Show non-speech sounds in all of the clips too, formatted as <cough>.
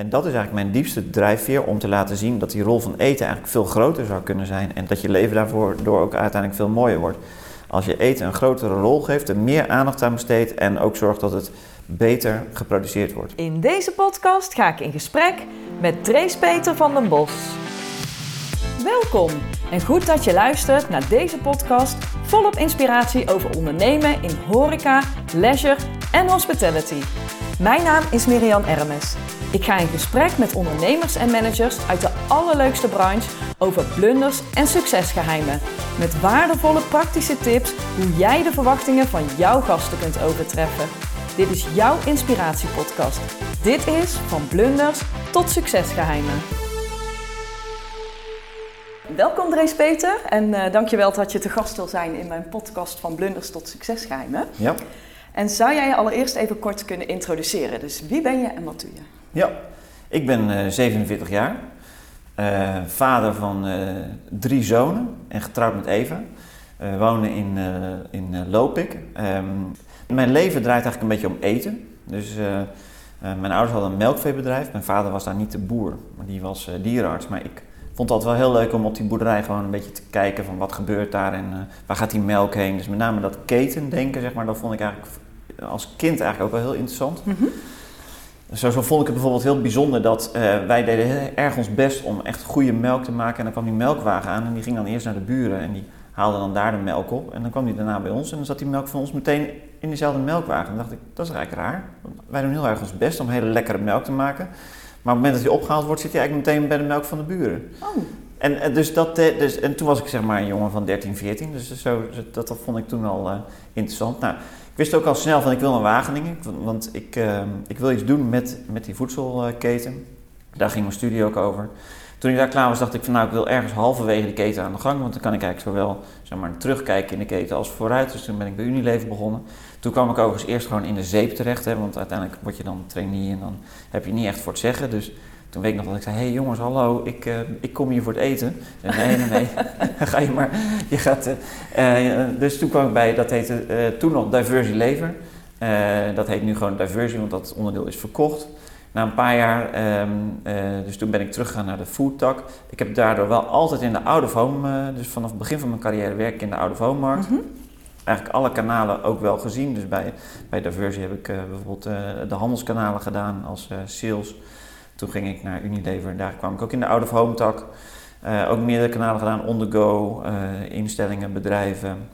En dat is eigenlijk mijn diepste drijfveer om te laten zien dat die rol van eten eigenlijk veel groter zou kunnen zijn. En dat je leven daarvoor door ook uiteindelijk veel mooier wordt. Als je eten een grotere rol geeft, er meer aandacht aan besteedt en ook zorgt dat het beter geproduceerd wordt. In deze podcast ga ik in gesprek met Trace Peter van den Bos. Welkom en goed dat je luistert naar deze podcast volop inspiratie over ondernemen in horeca, leisure en hospitality. Mijn naam is Miriam Ermes. Ik ga in gesprek met ondernemers en managers uit de allerleukste branche over blunders en succesgeheimen. Met waardevolle praktische tips hoe jij de verwachtingen van jouw gasten kunt overtreffen. Dit is jouw inspiratiepodcast. Dit is van blunders tot succesgeheimen. Welkom Drees Peter en uh, dankjewel dat je te gast wil zijn in mijn podcast van blunders tot succesgeheimen. Ja. En zou jij je allereerst even kort kunnen introduceren? Dus wie ben je en wat doe je? Ja, ik ben uh, 47 jaar, uh, vader van uh, drie zonen en getrouwd met Eva. We wonen in, in Lopik. Um, mijn leven draait eigenlijk een beetje om eten. Dus mijn ouders hadden een melkveebedrijf. Mijn vader was daar niet de boer, maar die was dierenarts. Maar ik vond altijd wel heel leuk om op die boerderij gewoon een beetje te kijken van wat gebeurt daar en waar gaat die melk heen. Dus met name dat ketendenken, zeg maar, dat vond ik eigenlijk als kind eigenlijk ook wel heel interessant. Mm -hmm. Zo, zo, vond ik het bijvoorbeeld heel bijzonder dat uh, wij deden heel erg ons best om echt goede melk te maken. En dan kwam die melkwagen aan en die ging dan eerst naar de buren en die haalde dan daar de melk op. En dan kwam die daarna bij ons en dan zat die melk van ons meteen in dezelfde melkwagen. En dan dacht ik, dat is eigenlijk raar. Wij doen heel erg ons best om hele lekkere melk te maken. Maar op het moment dat die opgehaald wordt, zit hij eigenlijk meteen bij de melk van de buren. Oh. En, dus dat, dus, en toen was ik zeg maar een jongen van 13, 14. Dus zo, dat, dat vond ik toen al uh, interessant. Nou, wist ook al snel van ik wil naar Wageningen. Want ik, uh, ik wil iets doen met, met die voedselketen. Daar ging mijn studie ook over. Toen ik daar klaar was, dacht ik van nou, ik wil ergens halverwege de keten aan de gang. Want dan kan ik eigenlijk zowel zeg maar, terugkijken in de keten als vooruit. Dus toen ben ik bij Unilever begonnen. Toen kwam ik overigens eerst gewoon in de zeep terecht. Hè, want uiteindelijk word je dan trainee en dan heb je niet echt voor het zeggen. Dus toen weet ik nog dat ik zei, hé hey jongens, hallo, ik, uh, ik kom hier voor het eten. En nee, nee, nee, <laughs> ga je maar, je gaat... Uh, uh, dus toen kwam ik bij, dat heette toen nog Diversie Lever. dat heet nu gewoon Diversie, want dat onderdeel is verkocht. Na een paar jaar, um, dus toen ben ik teruggegaan naar de foodtak. Ik heb daardoor wel altijd in de out of home, dus vanaf het begin van mijn carrière werk ik in de out of home markt. Mm -hmm. Eigenlijk alle kanalen ook wel gezien. Dus bij, bij Diversie heb ik bijvoorbeeld de handelskanalen gedaan als sales... Toen ging ik naar Unilever, daar kwam ik ook in de out of home tak. Uh, ook meerdere kanalen gedaan, on the go, uh, instellingen, bedrijven.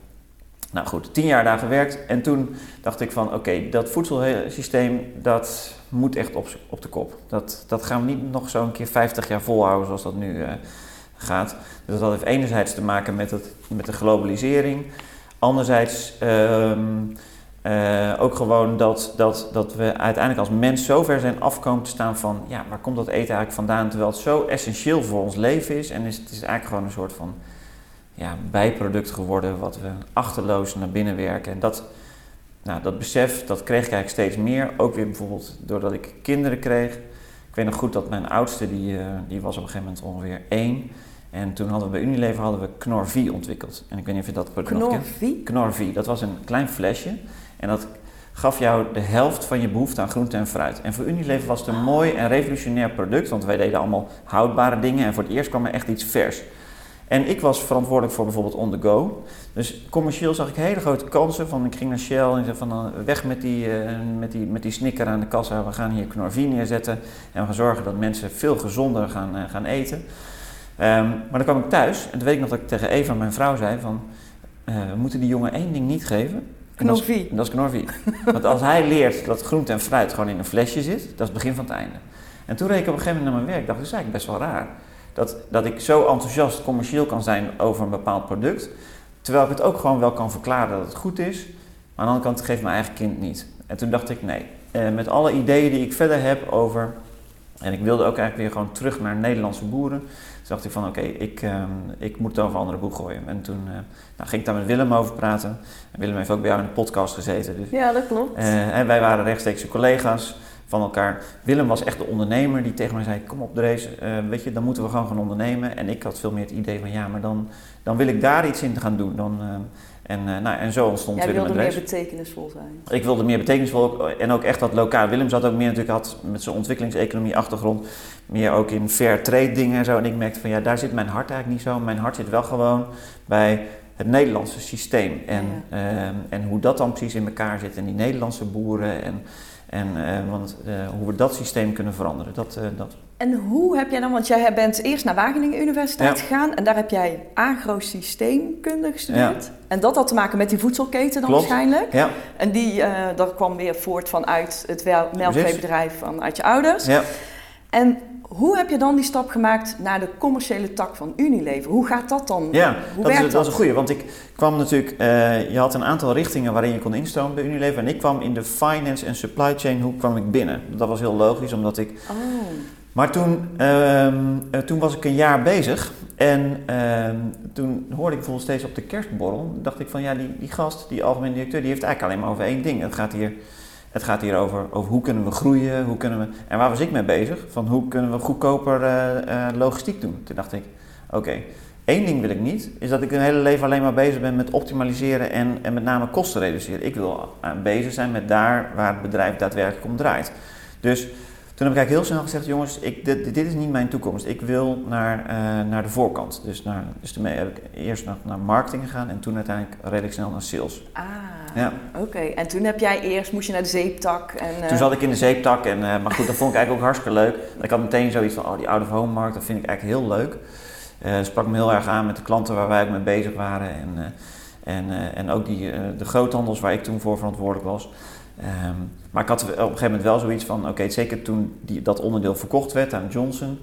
Nou goed, tien jaar daar gewerkt en toen dacht ik van oké, dat voedselsysteem dat moet echt op, op de kop. Dat, dat gaan we niet nog zo'n keer 50 jaar volhouden zoals dat nu uh, gaat. Dus dat heeft enerzijds te maken met, het, met de globalisering. Anderzijds um, uh, ook gewoon dat, dat, dat we uiteindelijk als mens zo ver zijn afkomen te staan van, ja, waar komt dat eten eigenlijk vandaan? Terwijl het zo essentieel voor ons leven is. En is, het is eigenlijk gewoon een soort van ja, bijproduct geworden wat we achterloos naar binnen werken. En dat, nou, dat besef, dat kreeg ik eigenlijk steeds meer. Ook weer bijvoorbeeld doordat ik kinderen kreeg. Ik weet nog goed dat mijn oudste, die, uh, die was op een gegeven moment ongeveer één. En toen hadden we bij Unilever hadden we Knorvie ontwikkeld. En ik weet niet of je dat product nog kent. Knorvie, dat was een klein flesje. En dat gaf jou de helft van je behoefte aan groente en fruit. En voor Unilever was het een mooi en revolutionair product, want wij deden allemaal houdbare dingen en voor het eerst kwam er echt iets vers. En ik was verantwoordelijk voor bijvoorbeeld on the go. Dus commercieel zag ik hele grote kansen. Van, ik ging naar Shell en zei van uh, weg met die, uh, met, die, met die snicker aan de kassa. We gaan hier Knorvie neerzetten. En we gaan zorgen dat mensen veel gezonder gaan, uh, gaan eten. Um, maar dan kwam ik thuis en toen weet ik nog dat ik tegen Eva, mijn vrouw, zei van... we moeten die jongen één ding niet geven. Knorvie. Dat is Knorvie. Want als hij leert dat groente en fruit gewoon in een flesje zit, dat is het begin van het einde. En toen reed ik op een gegeven moment naar mijn werk, dacht dat is eigenlijk best wel raar. Dat, dat ik zo enthousiast commercieel kan zijn over een bepaald product, terwijl ik het ook gewoon wel kan verklaren dat het goed is, maar aan de andere kant geeft mijn eigen kind niet. En toen dacht ik, nee, eh, met alle ideeën die ik verder heb over, en ik wilde ook eigenlijk weer gewoon terug naar Nederlandse boeren, toen dacht ik van oké, okay, ik, uh, ik moet het over andere boek gooien. En toen uh, nou, ging ik daar met Willem over praten. En Willem heeft ook bij jou in de podcast gezeten. Dus, ja, dat klopt. Uh, en wij waren rechtstreekse collega's van elkaar. Willem was echt de ondernemer die tegen mij zei, kom op Drees, weet je, dan moeten we gewoon gaan ondernemen. En ik had veel meer het idee van ja, maar dan, dan wil ik daar iets in te gaan doen. Dan, En, uh, nou, en zo ontstond Jij Willem wilde en meer Drees. betekenisvol zijn. Ik wilde meer betekenisvol ook, en ook echt dat lokaal. Willem zat ook meer natuurlijk had met zijn ontwikkelingseconomie achtergrond. Meer ook in fair trade dingen en zo. En ik merkte van ja, daar zit mijn hart eigenlijk niet zo. Mijn hart zit wel gewoon bij het Nederlandse systeem. En, Ja. ehm, en hoe dat dan precies in elkaar zit. En die Nederlandse boeren. En, en eh, want, eh, hoe we dat systeem kunnen veranderen. Dat, eh, dat. En hoe heb jij dan, want jij bent eerst naar Wageningen Universiteit Ja. gegaan en daar heb jij agrosysteemkunde gestudeerd. En dat had te maken met die voedselketen dan Klopt. waarschijnlijk. Ja, En die, eh, dat kwam weer voort vanuit het melkveebedrijf vanuit je ouders. ja. En hoe heb je dan die stap gemaakt naar de commerciële tak van Unilever? Hoe gaat dat dan? Ja, Hoe dat is, werkt dat is een goeie. Want ik kwam natuurlijk, eh, je had een aantal richtingen waarin je kon instromen bij Unilever. En ik kwam in de finance en supply chain hoek kwam ik binnen. Dat was heel logisch, omdat ik... Oh, Maar toen, ehm, eh, toen was ik een jaar bezig. En ehm, toen hoorde ik bijvoorbeeld steeds op de kerstborrel. dacht ik van ja, die, die gast, die algemeen directeur, die heeft eigenlijk alleen maar over één ding. Het gaat hier, het gaat hier over, over hoe kunnen we groeien, hoe kunnen we... En waar was ik mee bezig? Van hoe kunnen we goedkoper eh, eh, logistiek doen? Toen dacht ik, oké, één ding wil ik niet. Is dat ik een hele leven alleen maar bezig ben met optimaliseren en, en met name kosten reduceren. Ik wil bezig zijn met daar waar het bedrijf daadwerkelijk om draait. Dus toen heb ik eigenlijk heel snel gezegd, jongens, ik, dit, dit is niet mijn toekomst. Ik wil naar, eh, naar de voorkant. Dus, naar, dus toen heb ik eerst naar, naar marketing gegaan en toen uiteindelijk redelijk snel naar sales. ah, Ja. oké. En toen heb jij eerst, moest je naar de zeeptak en... eh, Toen zat ik in de zeeptak, en, eh, maar goed, dat vond ik eigenlijk ook hartstikke leuk. Ik had meteen zoiets van, oh, die out-of-home markt, dat vind ik eigenlijk heel leuk. Sprak me heel erg aan met de klanten waar wij ook mee bezig waren. En, en, en ook die, de groothandels waar ik toen voor verantwoordelijk was. Ehm, maar ik had op een gegeven moment wel zoiets van, oké, zeker toen die, dat onderdeel verkocht werd aan Johnson.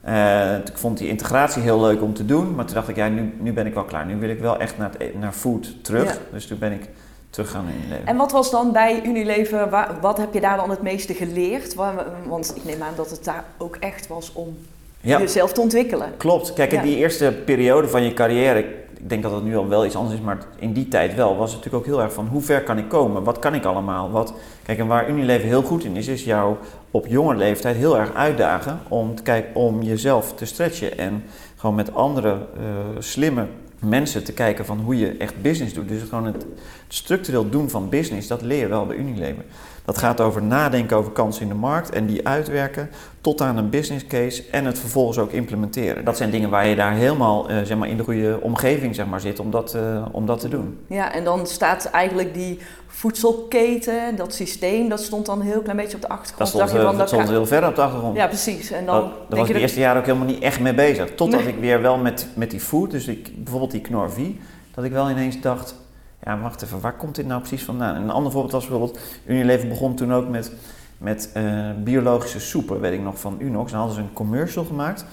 eh, ik vond die integratie heel leuk om te doen, maar toen dacht ik, ja, nu, nu ben ik wel klaar. Nu wil ik wel echt naar, het, e- naar food terug. Ja. Dus toen ben ik terug gaan inleven. En wat was dan bij Unilever, wa- wat heb je daar dan het meeste geleerd? Wa- Want ik neem aan dat het daar ook echt was om Ja. jezelf te ontwikkelen. Klopt. Kijk, in Ja. die eerste periode van je carrière, ik, denk dat het nu al wel iets anders is, maar in die tijd wel, was het natuurlijk ook heel erg van hoe ver kan ik komen? Wat kan ik allemaal? Wat, kijk, en waar Unilever heel goed in is, is jou op jonge leeftijd heel erg uitdagen om, te kijken, om jezelf te stretchen en gewoon met andere eh, slimme mensen te kijken van hoe je echt business doet. Dus gewoon het, het structureel doen van business, dat leer je wel bij Unilever. Dat gaat over nadenken over kansen in de markt en die uitwerken tot aan een business case en het vervolgens ook implementeren. Dat zijn dingen waar je daar helemaal eh, zeg maar, in de goede omgeving zeg maar, zit om dat, eh, om dat te doen. Ja, en dan staat eigenlijk die voedselketen, dat systeem, dat stond dan een heel klein beetje op de achtergrond. Dat stond, Dacht je eh, van, dat stond heel ver op de achtergrond. Ja, precies. En dan Dat- daar was ik de dat- eerste jaren ook helemaal niet echt mee bezig. Totdat Nee. ik weer wel met, met die food, dus ik, bijvoorbeeld die Knorvie, dat ik wel ineens dacht, ja wacht even, waar komt dit nou precies vandaan? En een ander voorbeeld was bijvoorbeeld, Unilever begon toen ook met, met eh, biologische soepen, weet ik nog, van Unox. Dan hadden ze een commercial gemaakt.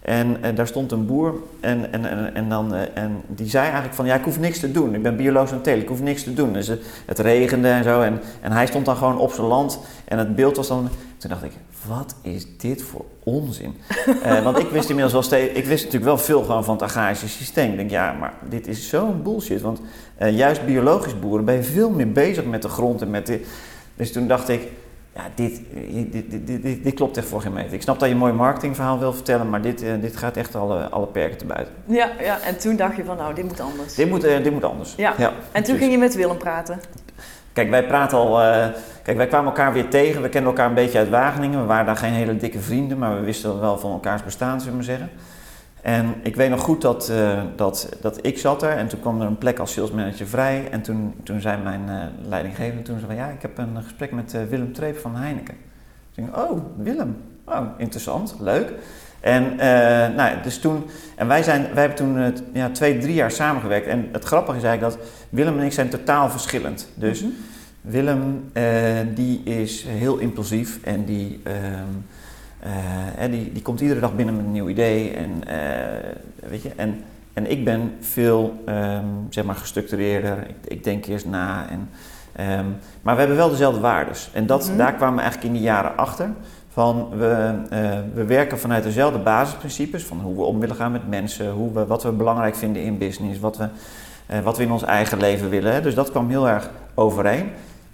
En eh, daar stond een boer en, en, en, en, dan, eh, en die zei eigenlijk van ja, ik hoef niks te doen. Ik ben biologisch aan telen, ik hoef niks te doen. Dus het regende en zo. En, en hij stond dan gewoon op zijn land en het beeld was dan. Toen dacht ik, wat is dit voor onzin? Eh, want ik wist inmiddels wel steeds, ik wist natuurlijk wel veel gewoon van het agrarische systeem. Ik denk, ja, maar dit is zo'n bullshit. Want eh, juist biologisch boeren ben je veel meer bezig met de grond en met de. Dus toen dacht ik, ja, dit, dit, dit, dit, dit, dit klopt echt voor geen meter. Ik snap dat je een mooi marketingverhaal wil vertellen, maar dit, eh, dit gaat echt alle, alle perken te buiten. Ja, ja, en toen dacht je van, nou, dit moet anders. Dit moet, dit moet anders. Ja. En toen precies. ging je met Willem praten. Kijk, wij praten al. eh, kijk, wij kwamen elkaar weer tegen. We kenden elkaar een beetje uit Wageningen. We waren daar geen hele dikke vrienden, maar we wisten wel van elkaars bestaan, zullen we maar zeggen. En ik weet nog goed dat, eh, dat, dat ik zat er en toen kwam er een plek als salesmanager vrij. En toen, toen zei mijn eh, leidinggevende toen zei van ja, ik heb een gesprek met Willem Treep van Heineken. Toen dacht ik, oh, Willem. Oh, interessant, leuk. En, nou, dus toen, en wij, zijn, wij hebben toen ja, twee, drie jaar samengewerkt. En het grappige is eigenlijk dat Willem en ik zijn totaal verschillend. Dus Mhm. Willem, eh, die is heel impulsief en die, ehm, eh, eh, die, die komt iedere dag binnen met een nieuw idee. En, weet je, en, en ik ben veel ehm, zeg maar gestructureerder. Ik, ik denk eerst na. En, ehm, maar we hebben wel dezelfde waardes. En dat, Mhm. daar kwamen we eigenlijk in die jaren achter. Van we, we werken vanuit dezelfde basisprincipes. Van hoe we om willen gaan met mensen. Hoe we, wat we belangrijk vinden in business. Wat we, wat we in ons eigen leven willen. Hè. Dus dat kwam heel erg overeen.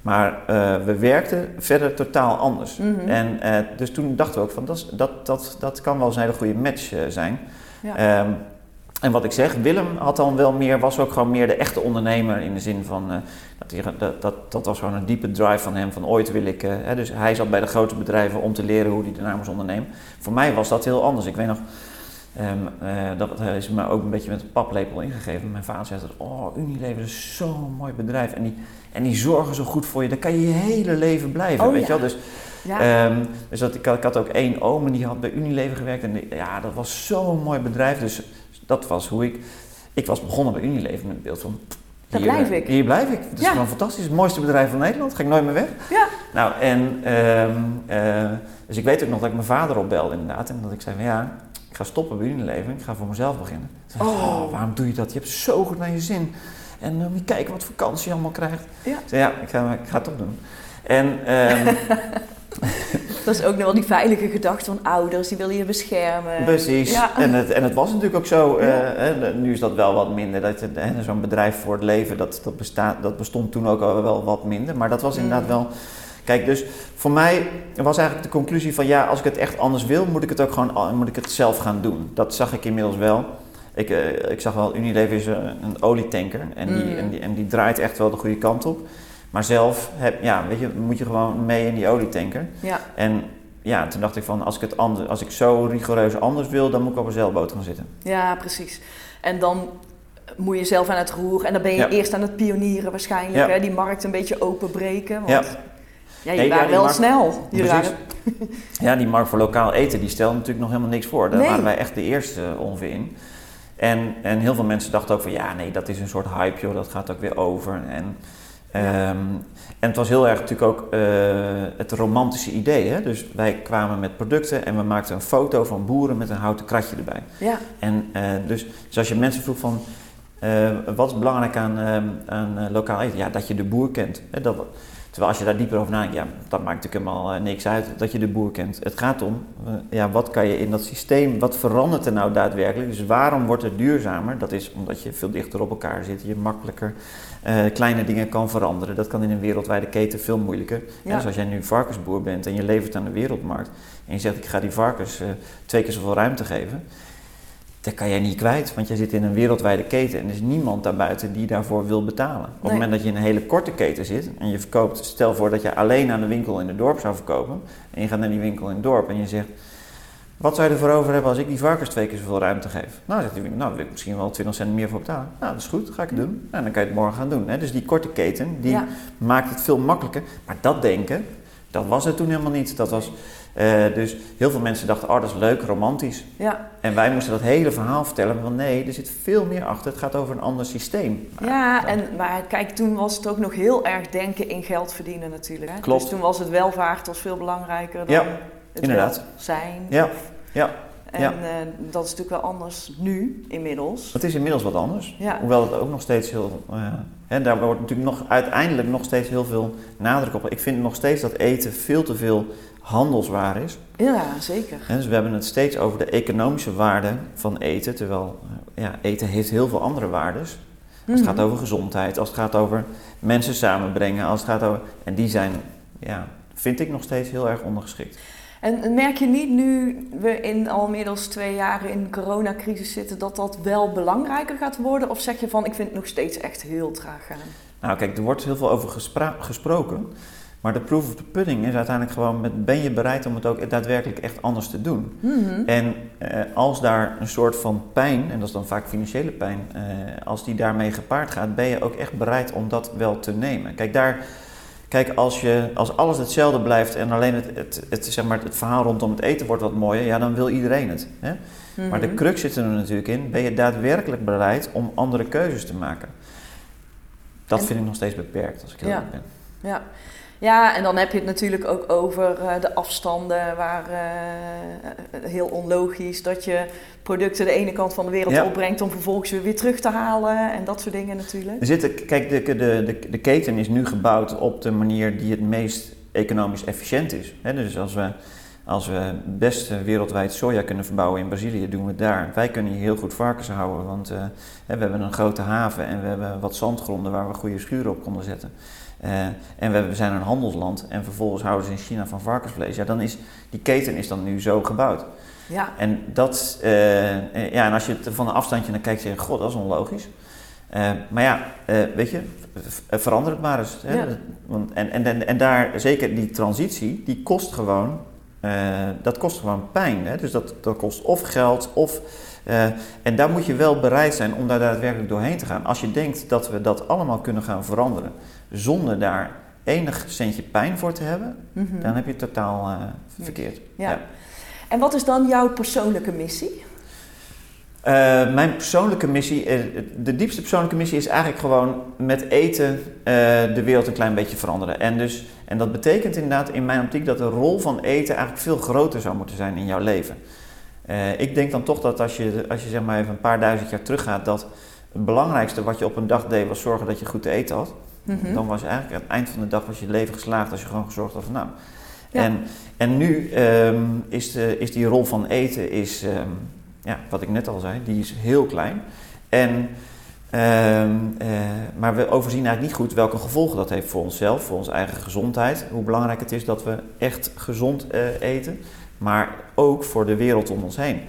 Maar eh, we werkten verder totaal anders. Mhm. En eh, dus toen dachten we ook van dat, dat, dat, dat kan wel eens een hele goede match eh, zijn. Ja. Ehm, En wat ik zeg, Willem had dan wel meer, was ook gewoon meer de echte ondernemer in de zin van, dat, hij, dat, dat, dat, was gewoon een diepe drive van hem, van ooit wil ik, hè, dus hij zat bij de grote bedrijven om te leren hoe hij daarna moest ondernemen. Voor mij was dat heel anders. Ik weet nog, um, uh, dat is me ook een beetje met een paplepel ingegeven. Mijn vader zei dat, oh Unilever is zo'n mooi bedrijf en die, en die zorgen zo goed voor je, daar kan je je hele leven blijven, Oh, weet ja. je wel. Dus, Ja. Ehm, dus dat, ik, had, ik had ook één oom en die had bij Unilever gewerkt. En die- ja, dat was zo'n mooi bedrijf. Dus dat was hoe ik... Ik was begonnen bij Unilever met het beeld van... Daar hier, blijf eh, ik. Hier blijf ik. Het is Ja. gewoon fantastisch. Het mooiste bedrijf van Nederland. Ga ik nooit meer weg. Ja. Nou, en... ehm, eh, dus ik weet ook nog dat ik mijn vader opbelde inderdaad. En dat ik zei van ja, ga stoppen bij Unilever. Ik ga voor mezelf beginnen. Zei Oh. waarom doe je dat? Je hebt zo goed naar je zin. En uh, moet je kijken wat vakantie je allemaal krijgt. Ja. Ik zei ja, ik ga, ik ga het toch doen. En... ehm, <laughs> Dat is ook nog wel die veilige gedachte van ouders, die willen je beschermen. Precies. Ja. En, het, en het was natuurlijk ook zo. eh, Ja. nu is dat wel wat minder. Dat, hè, Zo'n bedrijf voor het leven, dat, dat, bestaat, dat bestond toen ook wel wat minder. Maar dat was inderdaad Mm. wel. Kijk, dus voor mij was eigenlijk de conclusie van ja, als ik het echt anders wil, moet ik het ook gewoon moet ik het zelf gaan doen. Dat zag ik inmiddels wel. Ik, eh, ik zag wel, Unilever is een, een olietanker en die, Mm. en, die, en die draait echt wel de goede kant op. Maar zelf heb, ja, weet je, moet je gewoon mee in die olietanker. Ja. En ja, toen dacht ik van, als ik, het anders, als ik zo rigoureus anders wil, dan moet ik op een zeilboot gaan zitten. ja, precies. En dan moet je zelf aan het roer en dan ben je Ja. eerst aan het pionieren waarschijnlijk. Ja. Hè? Die markt een beetje openbreken. Want Ja. Ja. jullie Nee, waren die wel snel. Jullie waren, Ja, die markt voor lokaal eten, die stelde natuurlijk nog helemaal niks voor. Daar Nee. waren wij echt de eerste ongeveer in. En, en heel veel mensen dachten ook van, ja, nee, dat is een soort hype, joh, dat gaat ook weer over. En, ehm, en het was heel erg natuurlijk ook eh, het romantische idee. Hè? Dus wij kwamen met producten en we maakten een foto van boeren met een houten kratje erbij. ja. En eh, dus, dus als je mensen vroeg van eh, wat is belangrijk aan, ehm, aan lokaal eten? Ja, dat je de boer kent. Hè, dat, terwijl als je daar dieper over nadenkt, ja, dat maakt natuurlijk helemaal eh, niks uit dat je de boer kent. Het gaat om, eh, ja, wat kan je in dat systeem, wat verandert er nou daadwerkelijk? Dus waarom wordt het duurzamer? Dat is omdat je veel dichter op elkaar zit, je makkelijker eh, kleine dingen kan veranderen. Dat kan in een wereldwijde keten veel moeilijker. Ja. En dus als jij nu varkensboer bent en je levert aan de wereldmarkt en je zegt ik ga die varkens twee keer zoveel ruimte geven, dat kan jij niet kwijt, want jij zit in een wereldwijde keten en er is niemand daarbuiten die daarvoor wil betalen. Op het Nee. moment dat je in een hele korte keten zit en je verkoopt, stel voor dat je alleen aan de winkel in het dorp zou verkopen en je gaat naar die winkel in het dorp en je zegt, wat zou je ervoor over hebben als ik die varkens twee keer zoveel ruimte geef? Nou, zegt die winkel, nou, daar wil ik misschien wel 20 cent meer voor betalen. Nou, dat is goed, ga ik het doen. Nou, dan kan je het morgen gaan doen. Hè? Dus die korte keten, die Ja. maakt het veel makkelijker. Maar dat denken, dat was het toen helemaal niet. Dat was, eh, dus heel veel mensen dachten, oh, dat is leuk, romantisch. Ja. En wij moesten dat hele verhaal vertellen van nee, er zit veel meer achter. Het gaat over een ander systeem. Ja, en, maar kijk, toen was het ook nog heel erg denken in geld verdienen natuurlijk. Hè? Klopt. Dus toen was het welvaart was veel belangrijker dan Ja, het inderdaad. zijn. Ja, ja. En ja. eh, dat is natuurlijk wel anders nu, inmiddels. Het is inmiddels wat anders. Ja. Hoewel het ook nog steeds heel. eh, hè, daar wordt natuurlijk nog uiteindelijk nog steeds heel veel nadruk op. Ik vind nog steeds dat eten veel te veel handelswaar is. Ja, zeker. Hè, dus we hebben het steeds over de economische waarde van eten. Terwijl eh, ja, eten heeft heel veel andere waardes. Als het gaat Mhm. over gezondheid, als het gaat over mensen samenbrengen, als het gaat over. En die zijn, ja, vind ik nog steeds heel erg ondergeschikt. En merk je niet nu we in al inmiddels twee jaar in de coronacrisis zitten, dat dat wel belangrijker gaat worden? Of zeg je van, ik vind het nog steeds echt heel traag gaan? Nou, kijk, er wordt heel veel over gespra- gesproken. Maar de proof of the pudding is uiteindelijk gewoon: met, ben je bereid om het ook daadwerkelijk echt anders te doen? Mhm. En eh, als daar een soort van pijn, en dat is dan vaak financiële pijn, eh, als die daarmee gepaard gaat, ben je ook echt bereid om dat wel te nemen. Kijk, daar, kijk als, je, als alles hetzelfde blijft en alleen het, het, het, zeg maar, het verhaal rondom het eten wordt wat mooier, ja, dan wil iedereen het. Hè? Maar de Mhm. crux zit er natuurlijk in, ben je daadwerkelijk bereid om andere keuzes te maken? Dat En- vind ik nog steeds beperkt, als ik heel Ja. ben. Ja. Ja, en dan heb je het natuurlijk ook over eh, de afstanden, waar eh, heel onlogisch dat je producten de ene kant van de wereld Ja. opbrengt om vervolgens weer, weer terug te halen en dat soort dingen natuurlijk. Er zitten, kijk, de, de, de, de keten is nu gebouwd op de manier die het meest economisch efficiënt is. Dus als we, als we best wereldwijd soja kunnen verbouwen in Brazilië, doen we het daar. Wij kunnen hier heel goed varkens houden, want eh, we hebben een grote haven en we hebben wat zandgronden waar we goede schuren op konden zetten. eh, en we, we zijn een handelsland en vervolgens houden ze in China van varkensvlees, ja, dan is die keten is dan nu zo gebouwd. Ja. En dat, eh, ja, en als je het van een afstandje naar kijkt, zeg je, god, dat is onlogisch. Maar ja, weet je, verander het maar eens. Hè? Ja. Want, en, en, en, en daar, zeker die transitie, die kost gewoon, eh, dat kost gewoon pijn. Hè? Dus dat, dat kost of geld, of... eh, en daar moet je wel bereid zijn om daar daadwerkelijk doorheen te gaan. Als je denkt dat we dat allemaal kunnen gaan veranderen, zonder daar enig centje pijn voor te hebben, Mhm. dan heb je het totaal eh, verkeerd. Ja. En wat is dan jouw persoonlijke missie? Mijn persoonlijke missie, de diepste persoonlijke missie is eigenlijk gewoon met eten de wereld een klein beetje veranderen. En, dus, en dat betekent inderdaad in mijn optiek dat de rol van eten eigenlijk veel groter zou moeten zijn in jouw leven. Eh, ik denk dan toch dat als je, als je zeg maar even een paar duizend jaar teruggaat, dat het belangrijkste wat je op een dag deed was zorgen dat je goed te eten had. Mhm. Dan was eigenlijk aan het eind van de dag was je leven geslaagd als je gewoon gezorgd had van nou. Ja. En, en nu ehm, is, de, is die rol van eten, is, ehm, ja, wat ik net al zei, die is heel klein. En, maar we overzien eigenlijk niet goed welke gevolgen dat heeft voor onszelf, voor onze eigen gezondheid. Hoe belangrijk het is dat we echt gezond eh, eten, maar ook voor de wereld om ons heen.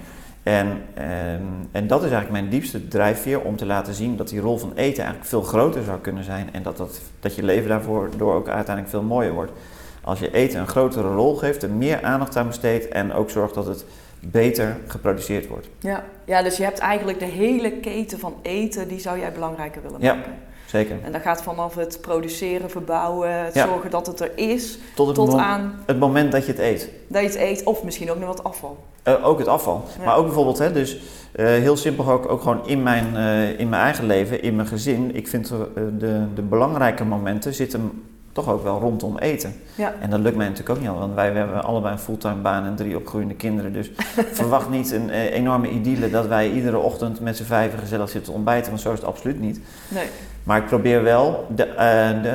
En, ehm, en dat is eigenlijk mijn diepste drijfveer om te laten zien dat die rol van eten eigenlijk veel groter zou kunnen zijn en dat, dat, dat je leven daarvoor door ook uiteindelijk veel mooier wordt. Als je eten een grotere rol geeft, er meer aandacht aan besteedt en ook zorgt dat het beter geproduceerd wordt. Ja. ja, dus je hebt eigenlijk de hele keten van eten, die zou jij belangrijker willen Ja. maken. Zeker. En dat gaat vanaf het produceren, verbouwen, het Ja. zorgen dat het er is, Tot het, tot aan het moment dat je het eet. dat je het eet, of misschien ook nog wat afval. Eh, ook het afval. Ja. Maar ook bijvoorbeeld, hè, dus eh, heel simpel ook, ook gewoon in mijn, eh, in mijn eigen leven, in mijn gezin. Ik vind de, de belangrijke momenten zitten toch ook wel rondom eten. Ja. En dat lukt mij natuurlijk ook niet al, want wij hebben allebei een fulltime baan en drie opgroeiende kinderen. Dus <laughs> verwacht niet een eh, enorme idylle dat wij iedere ochtend met z'n vijven gezellig zitten ontbijten, want zo is het absoluut niet. Nee. Maar ik probeer wel de, eh, de,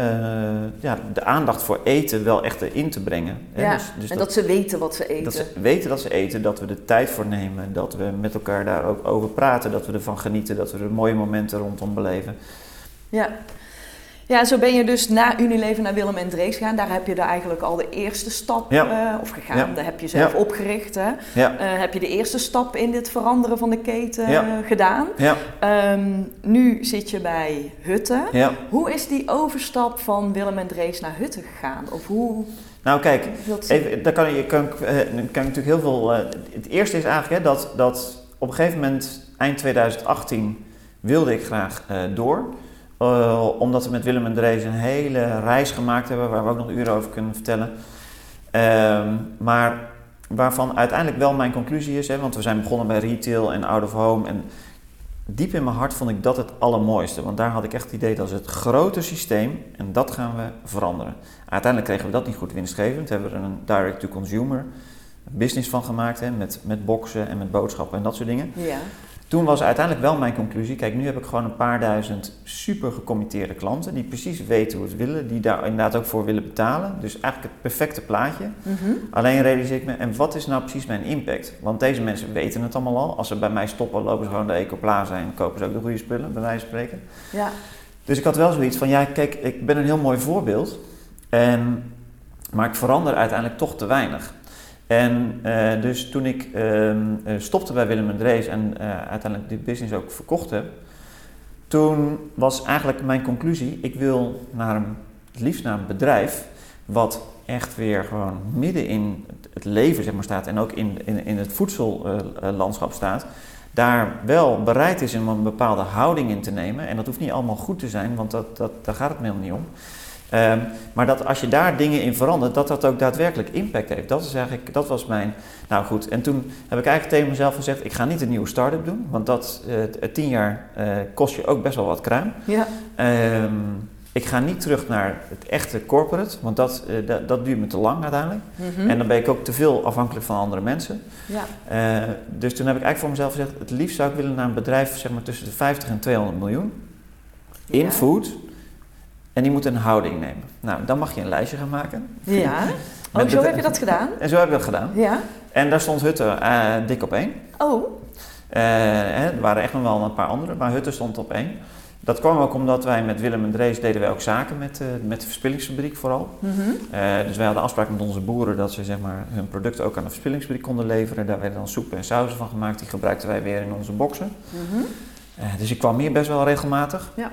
ja, de aandacht voor eten wel echt erin te brengen. hè. Ja, Dus, dus en dat, ze weten wat ze eten. dat ze weten dat ze eten, dat we er tijd voor nemen, dat we met elkaar daar ook over praten, dat we ervan genieten, dat we er mooie momenten rondom beleven. Ja. Ja, zo ben je dus na Unilever naar Willem en Drees gegaan. Daar heb je daar eigenlijk al de eerste stap, Ja. eh, of gegaan, Ja. daar heb je zelf Ja. opgericht. Hè? Eh, heb je de eerste stap in dit veranderen van de keten eh, gedaan. ja, Ehm, nu zit je bij Hutten. ja. Hoe is die overstap van Willem en Drees naar Hutten gegaan? Of hoe... Nou kijk, even, daar kan je kan, ik, kan ik natuurlijk heel veel... het eerste is eigenlijk hè, dat, dat op een gegeven moment, eind 2018, wilde ik graag door. Eh, omdat we met Willem en Drees een hele reis gemaakt hebben, waar we ook nog uren over kunnen vertellen. Ehm, maar waarvan uiteindelijk wel mijn conclusie is, hè, want we zijn begonnen bij retail en out of home. En diep in mijn hart vond ik dat het allermooiste. Want daar had ik echt het idee dat is het grote systeem en dat gaan we veranderen. Uiteindelijk kregen we dat niet goed winstgevend. Hebben we er een direct-to-consumer business van gemaakt. Hè, met, met boxen en met boodschappen en dat soort dingen. ja. Toen was uiteindelijk wel mijn conclusie. Kijk, nu heb ik gewoon een paar duizend super gecommitteerde klanten. Die precies weten hoe ze het willen. Die daar inderdaad ook voor willen betalen. Dus eigenlijk het perfecte plaatje. Mhm. Alleen realiseer ik me, en wat is nou precies mijn impact? Want deze mensen weten het allemaal al. Als ze bij mij stoppen, lopen ze gewoon de Ecoplaza en kopen ze ook de goede spullen, bij wijze van spreken. ja. Dus ik had wel zoiets van, ja, kijk, ik ben een heel mooi voorbeeld. En, maar ik verander uiteindelijk toch te weinig. En eh, dus toen ik ehm, eh, stopte bij Willem en Drees en eh, uiteindelijk dit business ook verkocht heb, toen was eigenlijk mijn conclusie, ik wil naar een, het liefst naar een bedrijf wat echt weer gewoon midden in het leven zeg maar, staat en ook in, in, in het voedsellandschap staat, daar wel bereid is om een bepaalde houding in te nemen. En dat hoeft niet allemaal goed te zijn, want dat, dat, daar gaat het me helemaal niet om. Ehm, maar dat als je daar dingen in verandert, dat dat ook daadwerkelijk impact heeft. Dat, is eigenlijk, dat was mijn. Nou goed, en toen heb ik eigenlijk tegen mezelf gezegd: ik ga niet een nieuwe start-up doen, want dat t- tien jaar eh, kost je ook best wel wat kruim. Ja. Ehm, ik ga niet terug naar het echte corporate, want dat, dat, dat duurt me te lang uiteindelijk. Mhm. En dan ben ik ook te veel afhankelijk van andere mensen. ja. Dus toen heb ik eigenlijk voor mezelf gezegd: het liefst zou ik willen naar een bedrijf zeg maar, tussen de 50 en 200 miljoen in Ja. food. En die moet een houding nemen. Nou, dan mag je een lijstje gaan maken. Ja. <laughs> Oh, zo heb je dat gedaan? En zo heb ik dat gedaan. Ja. En daar stond Hutte eh, dik op één. Oh. Eh, er waren echt nog wel een paar andere, maar Hutte stond op één. Dat kwam ook omdat wij met Willem en Drees deden wij ook zaken met, uh, met de verspillingsfabriek vooral. Mhm. Uh, dus wij hadden afspraak met onze boeren dat ze zeg maar, hun producten ook aan de verspillingsfabriek konden leveren. Daar werden dan soepen en sauzen van gemaakt. Die gebruikten wij weer in onze boxen. Mhm. Uh, dus ik kwam hier best wel regelmatig. Ja.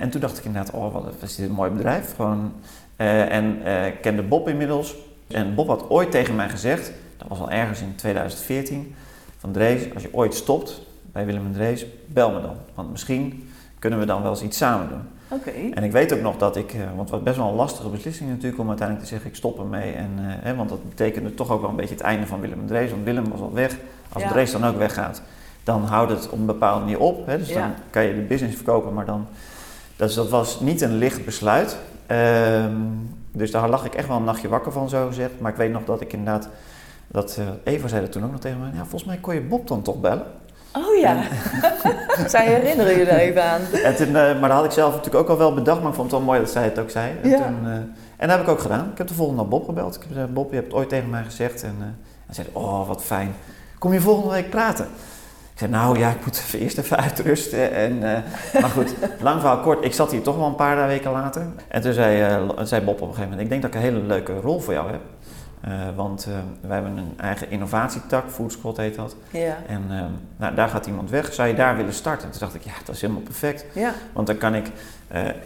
En toen dacht ik inderdaad, oh wat is dit een mooi bedrijf. Gewoon, en ik kende Bob inmiddels. En Bob had ooit tegen mij gezegd, dat was al ergens in 2014, van Drees, als je ooit stopt bij Willem en Drees, bel me dan. Want misschien kunnen we dan wel eens iets samen doen. Oké. En ik weet ook nog dat ik, want het was best wel een lastige beslissing natuurlijk om uiteindelijk te zeggen ik stop ermee. En, hè, want dat betekende toch ook wel een beetje het einde van Willem en Drees, want Willem was al weg. Als Ja. Drees dan ook weggaat, dan houdt het op een bepaalde manier op. Hè, dus Ja. dan kan je de business verkopen, maar dan... Dus dat was niet een licht besluit. Ehm, dus daar lag ik echt wel een nachtje wakker van, zo gezegd. Maar ik weet nog dat ik inderdaad... Dat, eh, Eva zei dat toen ook nog tegen mij. Ja, volgens mij kon je Bob dan toch bellen. Oh ja. <laughs> zij herinneren je er even aan. En toen, eh, maar dat had ik zelf natuurlijk ook al wel bedacht. Maar ik vond het wel mooi dat zij het ook zei. En, Ja. toen, eh, en dat heb ik ook gedaan. Ik heb de volgende dag Bob gebeld. Ik heb gezegd, Bob, je hebt het ooit tegen mij gezegd. En hij zei, oh, wat fijn. Kom je volgende week praten? Ik zei, nou ja, ik moet even eerst even uitrusten. En, eh, maar goed, <laughs> lang verhaal kort. Ik zat hier toch wel een paar weken later. En toen zei, eh, zei Bob op een gegeven moment, ik denk dat ik een hele leuke rol voor jou heb. Eh, want wij hebben een eigen innovatietak, Food Squad heet dat. Ja. En nou, daar gaat iemand weg. Zou je daar willen starten? Toen dacht ik, ja, dat is helemaal perfect. Ja. Want dan kan ik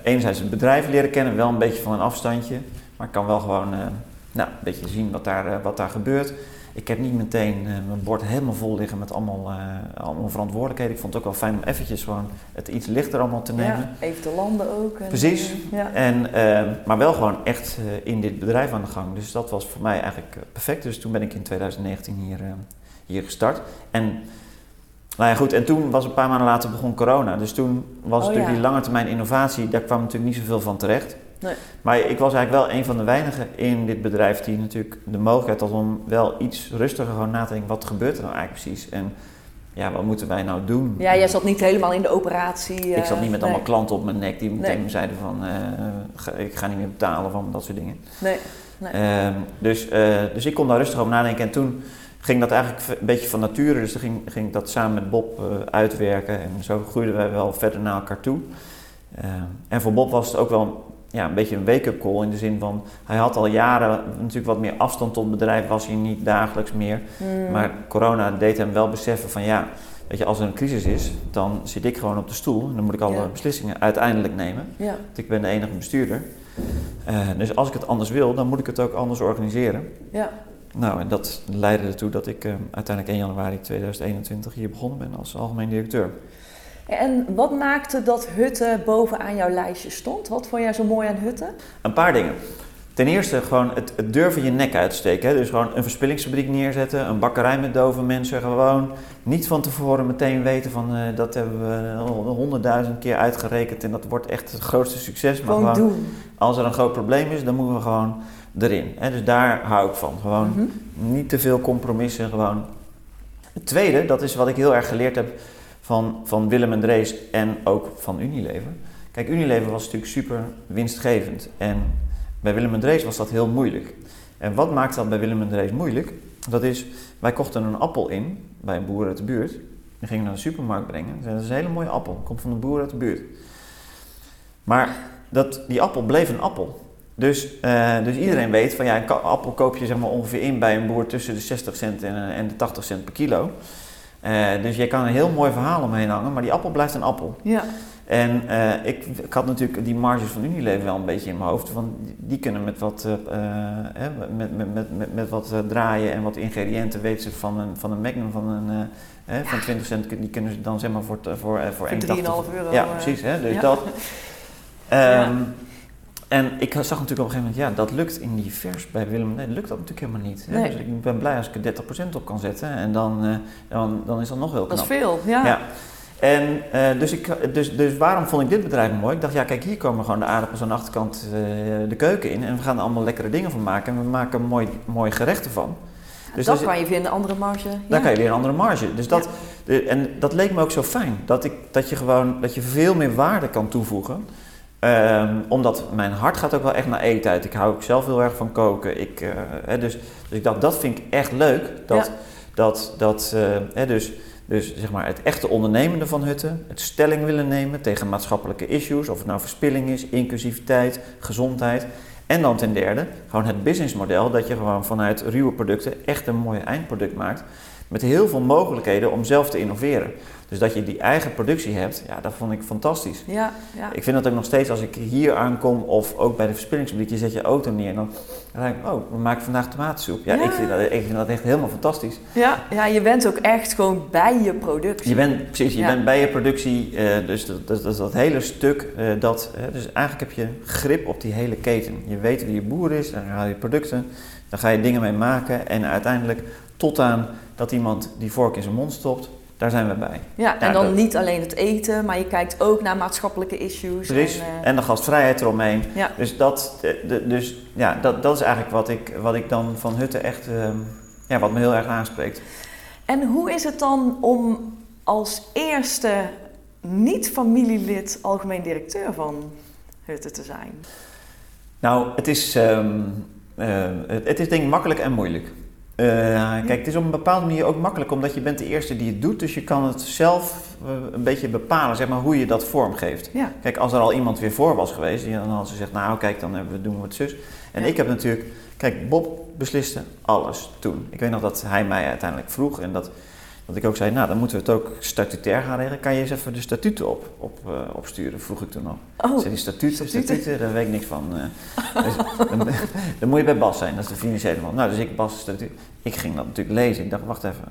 enerzijds het bedrijf leren kennen, wel een beetje van een afstandje. Maar ik kan wel gewoon nou, een beetje zien wat daar, wat daar gebeurt. Ik heb niet meteen uh, mijn bord helemaal vol liggen met allemaal, uh, allemaal verantwoordelijkheden. Ik vond het ook wel fijn om eventjes gewoon het iets lichter allemaal te nemen. Ja, even te landen ook. En, Precies. Ja. En, uh, maar wel gewoon echt in dit bedrijf aan de gang. Dus dat was voor mij eigenlijk perfect. Dus toen ben ik in 2019 hier, hier gestart. En nou ja, goed. En toen was een paar maanden later begon corona. Dus toen was Oh, natuurlijk ja. die lange termijn innovatie, daar kwam natuurlijk niet zoveel van terecht. Nee. Maar ik was eigenlijk wel een van de weinigen in dit bedrijf die natuurlijk de mogelijkheid had om wel iets rustiger gewoon na te denken, wat gebeurt er nou eigenlijk precies? En ja, wat moeten wij nou doen? Ja, jij zat niet helemaal in de operatie. ik zat niet met nee. allemaal klanten op mijn nek die meteen Nee. zeiden van, uh, ga, ik ga niet meer betalen van dat soort dingen. Nee. nee. Uh, dus, uh, dus ik kon daar rustig over nadenken en toen ging dat eigenlijk een beetje van nature, dus toen ging, ging ik dat samen met Bob uitwerken en zo groeiden wij wel verder naar elkaar toe. Uh, en voor Bob was het ook wel ja, een beetje een wake-up call in de zin van hij had al jaren natuurlijk wat meer afstand tot het bedrijf, was hij niet dagelijks meer. Mm. Maar corona deed hem wel beseffen van ja, weet je, als er een crisis is, dan zit ik gewoon op de stoel en dan moet ik alle Ja. beslissingen uiteindelijk nemen. Ja. Want ik ben de enige bestuurder. Uh, dus als ik het anders wil, dan moet ik het ook anders organiseren. ja. Nou, en dat leidde ertoe dat ik uh, uiteindelijk 1 januari 2021 hier begonnen ben als algemeen directeur. En wat maakte dat Hutten bovenaan jouw lijstje stond? Wat vond jij zo mooi aan Hutten? Een paar dingen. Ten eerste gewoon het, het durven je nek uit te steken. Hè? Dus gewoon een verspillingsfabriek neerzetten, een bakkerij met dove mensen. Gewoon niet van tevoren meteen weten van uh, dat hebben we honderdduizend keer uitgerekend en dat wordt echt het grootste succes. Maar Gewoon, gewoon doen. als er een groot probleem is, dan moeten we gewoon erin. Hè? Dus daar hou ik van. Gewoon Mhm. niet te veel compromissen. Gewoon. Het tweede, dat is wat ik heel erg geleerd heb van, van Willem en Drees en ook van Unilever. Kijk, Unilever was natuurlijk super winstgevend. En bij Willem en Drees was dat heel moeilijk. En wat maakt dat bij Willem en Drees moeilijk? Dat is, wij kochten een appel in bij een boer uit de buurt. Die gingen naar de supermarkt brengen. Zeiden, dat is een hele mooie appel. Komt van een boer uit de buurt. Maar dat, die appel bleef een appel. Dus, uh, dus iedereen weet van ja, een appel koop je zeg maar ongeveer in bij een boer tussen de 60 cent en, en de 80 cent per kilo. Uh, dus je kan een heel mooi verhaal omheen hangen, maar die appel blijft een appel. Ja. En uh, ik, ik, had natuurlijk die marges van Unilever wel een beetje in mijn hoofd. Want die, kunnen met wat, uh, met, met, met, met, met wat draaien en wat ingrediënten weten ze van een, van een Magnum van, een, ja. van 20 cent. Die kunnen ze dan zeg maar voor, voor, voor, voor 3,5 euro. Ja, precies. Hè? Dus ja. dat. Um, <laughs> ja. En ik zag natuurlijk op een gegeven moment, ja, dat lukt in die vers bij Willem. Nee, lukt dat natuurlijk helemaal niet. Hè? Nee. Dus ik ben blij als ik er 30% op kan zetten. En dan, uh, dan, dan is dat nog heel knap. Dat is veel, ja. ja. En uh, dus, ik, dus, dus waarom vond ik dit bedrijf mooi? Ik dacht, ja, kijk, hier komen gewoon de aardappels aan de achterkant uh, de keuken in. En we gaan er allemaal lekkere dingen van maken. En we maken mooi, mooi gerechten van. Dus dat kan je weer in een andere marge. Daar ja. kan je weer een andere marge. Dus dat, ja. en dat leek me ook zo fijn. Dat, ik, dat je gewoon dat je veel meer waarde kan toevoegen. Um, omdat mijn hart gaat ook wel echt naar eten uit. Ik hou ook zelf heel erg van koken. Ik, uh, hè, dus, dus ik dacht, dat vind ik echt leuk. Dat, ja. dat, dat uh, hè, dus, Dus zeg maar het echte ondernemende van Hutte, het stelling willen nemen tegen maatschappelijke issues, of het nou verspilling is, inclusiviteit, gezondheid. En dan ten derde, gewoon het businessmodel, dat je gewoon vanuit ruwe producten echt een mooi eindproduct maakt. Met heel veel mogelijkheden om zelf te innoveren. Dus dat je die eigen productie hebt, ja, dat vond ik fantastisch. Ja, ja. Ik vind dat ook nog steeds als ik hier aankom of ook bij de verspillingsfabriek, je zet je auto neer en dan, dan denk ik, oh, we maken vandaag tomatensoep. Ja, Ja. Ik, vind dat, ik vind dat echt helemaal fantastisch. Ja, ja, je bent ook echt gewoon bij je productie. Je bent, precies, je bent bij je productie, eh, dus dat, dat, dat, dat hele stuk, eh, dat, dus eigenlijk heb je grip op die hele keten. Je weet wie je boer is, dan haal je producten, dan ga je dingen mee maken en uiteindelijk tot aan dat iemand die vork in zijn mond stopt, daar zijn we bij. Ja, en Ja, dan dat- niet alleen het eten, maar je kijkt ook naar maatschappelijke issues. Precies, En, en, eh, de gastvrijheid eromheen. ja. Dus, dat, eh, de- dus ja, dat, dat is eigenlijk wat ik, wat ik dan van Hutte echt, ehm, ja, wat me heel erg aanspreekt. en hoe is het dan om als eerste niet-familielid algemeen directeur van Hutte te zijn? Nou, het is, eh, het, het is denk ik makkelijk en moeilijk. Eh, kijk, het is op een bepaalde manier ook makkelijk, omdat je bent de eerste die het doet. Dus je kan het zelf eh, een beetje bepalen, zeg maar, hoe je dat vormgeeft. Ja, Kijk, als er al iemand weer voor was geweest, die dan had ze gezegd, nou kijk, dan hebben we, doen we het zus. En Ja. ik heb natuurlijk, kijk, Bob besliste alles toen. Ik weet nog dat hij mij uiteindelijk vroeg en dat, dat ik ook zei, nou dan moeten we het ook statutair gaan regelen. Kan je eens even de statuten op, op, eh, opsturen, vroeg ik toen nog. oh, Zei die statuten, Statuten? statuten, daar weet ik niks van. eh. Dus, <laughs> dan, dan moet je bij Bas zijn, dat is de financiële man. Nou, dus ik Bas statuut. Ik ging dat natuurlijk lezen. Ik dacht, wacht even.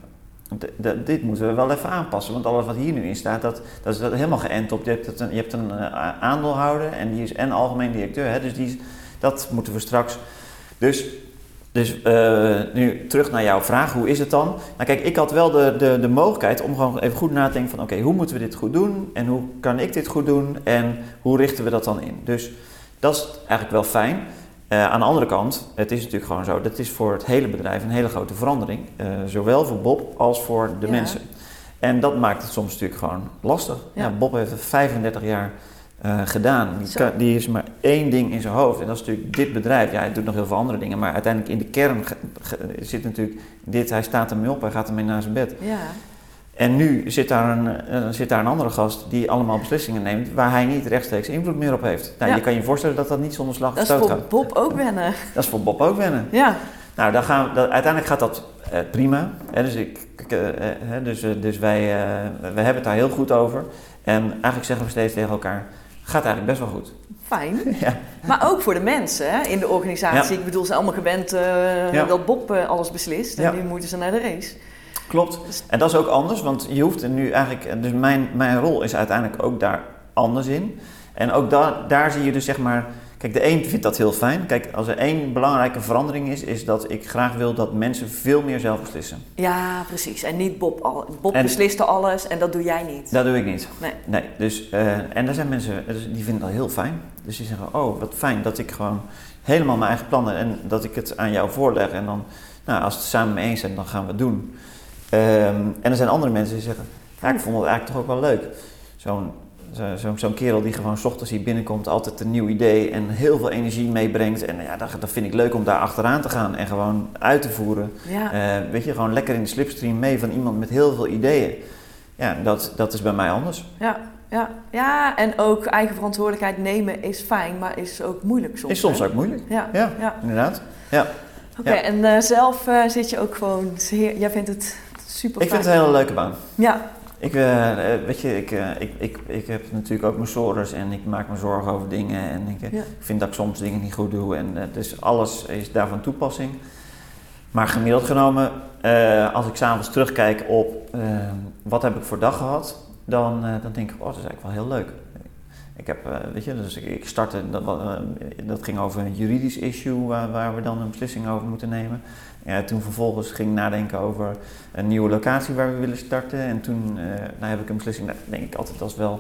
D- dit moeten we wel even aanpassen, want alles wat hier nu in staat, dat, dat is dat helemaal geënt op. Je hebt, een, je hebt een eh, aandeelhouder en die is en algemeen directeur, hè, dus die dat moeten we straks. Dus, dus eh, nu terug naar jouw vraag, hoe is het dan? Nou kijk, ik had wel de, de, de mogelijkheid om gewoon even goed na te denken van oké, hoe moeten we dit goed doen en hoe kan ik dit goed doen en hoe richten we dat dan in? Dus dat is eigenlijk wel fijn. Eh, aan de andere kant, het is natuurlijk gewoon zo, dat is voor het hele bedrijf een hele grote verandering. Eh, zowel voor Bob als voor de Ja. mensen. En dat maakt het soms natuurlijk gewoon lastig. Ja. Ja. Bob heeft het 35 jaar eh, gedaan. Die, kan- die is maar één ding in zijn hoofd. En dat is natuurlijk dit bedrijf. Ja, hij doet nog heel veel andere dingen. Maar uiteindelijk in de kern zit natuurlijk dit. Hij staat ermee op, hij gaat ermee naar zijn bed. ja. En nu zit daar, een, eh, zit daar een andere gast die allemaal beslissingen neemt waar hij niet rechtstreeks invloed meer op heeft. Nou, Ja. Je kan je voorstellen dat dat niet zonder slag of Dat is stoot voor gaat. Bob ook wennen. Dat is voor Bob ook wennen. Ja, Nou, dan gaan we, dat, uiteindelijk gaat dat eh, prima. Hè, dus ik, ik, hè, dus, dus wij, wij hebben het daar heel goed over. En eigenlijk zeggen we steeds tegen elkaar, gaat eigenlijk best wel goed. fijn. <laughs> Ja. Maar ook voor de mensen hè, in de organisatie. Ja. Ik bedoel, ze zijn allemaal gewend eh, Ja. dat Bob eh, alles beslist. En nu moeten ze naar de race. Klopt. En dat is ook anders, want je hoeft er nu eigenlijk... Dus mijn, mijn rol is uiteindelijk ook daar anders in. En ook daar daar zie je dus zeg maar... Kijk, de een vindt dat heel fijn. Kijk, als er één belangrijke verandering is, is dat ik graag wil dat mensen veel meer zelf beslissen. Ja, precies. En niet Bob. Al, Bob En- beslist er alles en dat doe jij niet. Dat doe ik niet. Nee. Nee, dus, eh, en er zijn mensen dus die vinden dat heel fijn. Dus die zeggen, oh, wat fijn dat ik gewoon helemaal mijn eigen plannen en dat ik het aan jou voorleg. En dan, nou, als we het samen mee eens zijn, dan gaan we het doen. Ehm, en er zijn andere mensen die zeggen, ja, ik vond het eigenlijk toch ook wel leuk. Zo'n zo, zo, zo'n kerel die gewoon 's ochtends hier binnenkomt, altijd een nieuw idee en heel veel energie meebrengt. En ja, dat, dat vind ik leuk om daar achteraan te gaan en gewoon uit te voeren. Ja. Eh, weet je, gewoon lekker in de slipstream mee van iemand met heel veel ideeën. Ja, dat, dat is bij mij anders. Ja, ja, ja, en ook eigen verantwoordelijkheid nemen is fijn, maar is ook moeilijk soms. Is soms hè? ook moeilijk. Ja, Ja, ja. inderdaad. Ja. Oké, Ja. en eh, zelf eh, zit je ook gewoon zeer... Jij vindt het super Ik vind het een hele leuke baan. Ja, Ik, eh, eh, weet je, ik, eh, ik, ik, ik heb natuurlijk ook mijn sores en ik maak me zorgen over dingen. En ik Ja. vind dat ik soms dingen niet goed doe. En dus alles is daarvan toepassing. Maar gemiddeld genomen, als ik s'avonds terugkijk op wat heb ik voor dag gehad, dan, dan denk ik, oh, dat is eigenlijk wel heel leuk. Ik heb, weet je, dus ik, ik startte, dat, dat ging over een juridisch issue waar, waar we dan een beslissing over moeten nemen. Ja, toen vervolgens ging ik nadenken over een nieuwe locatie waar we willen starten. En toen eh, nou heb ik een beslissing, nou, denk ik altijd, dat is wel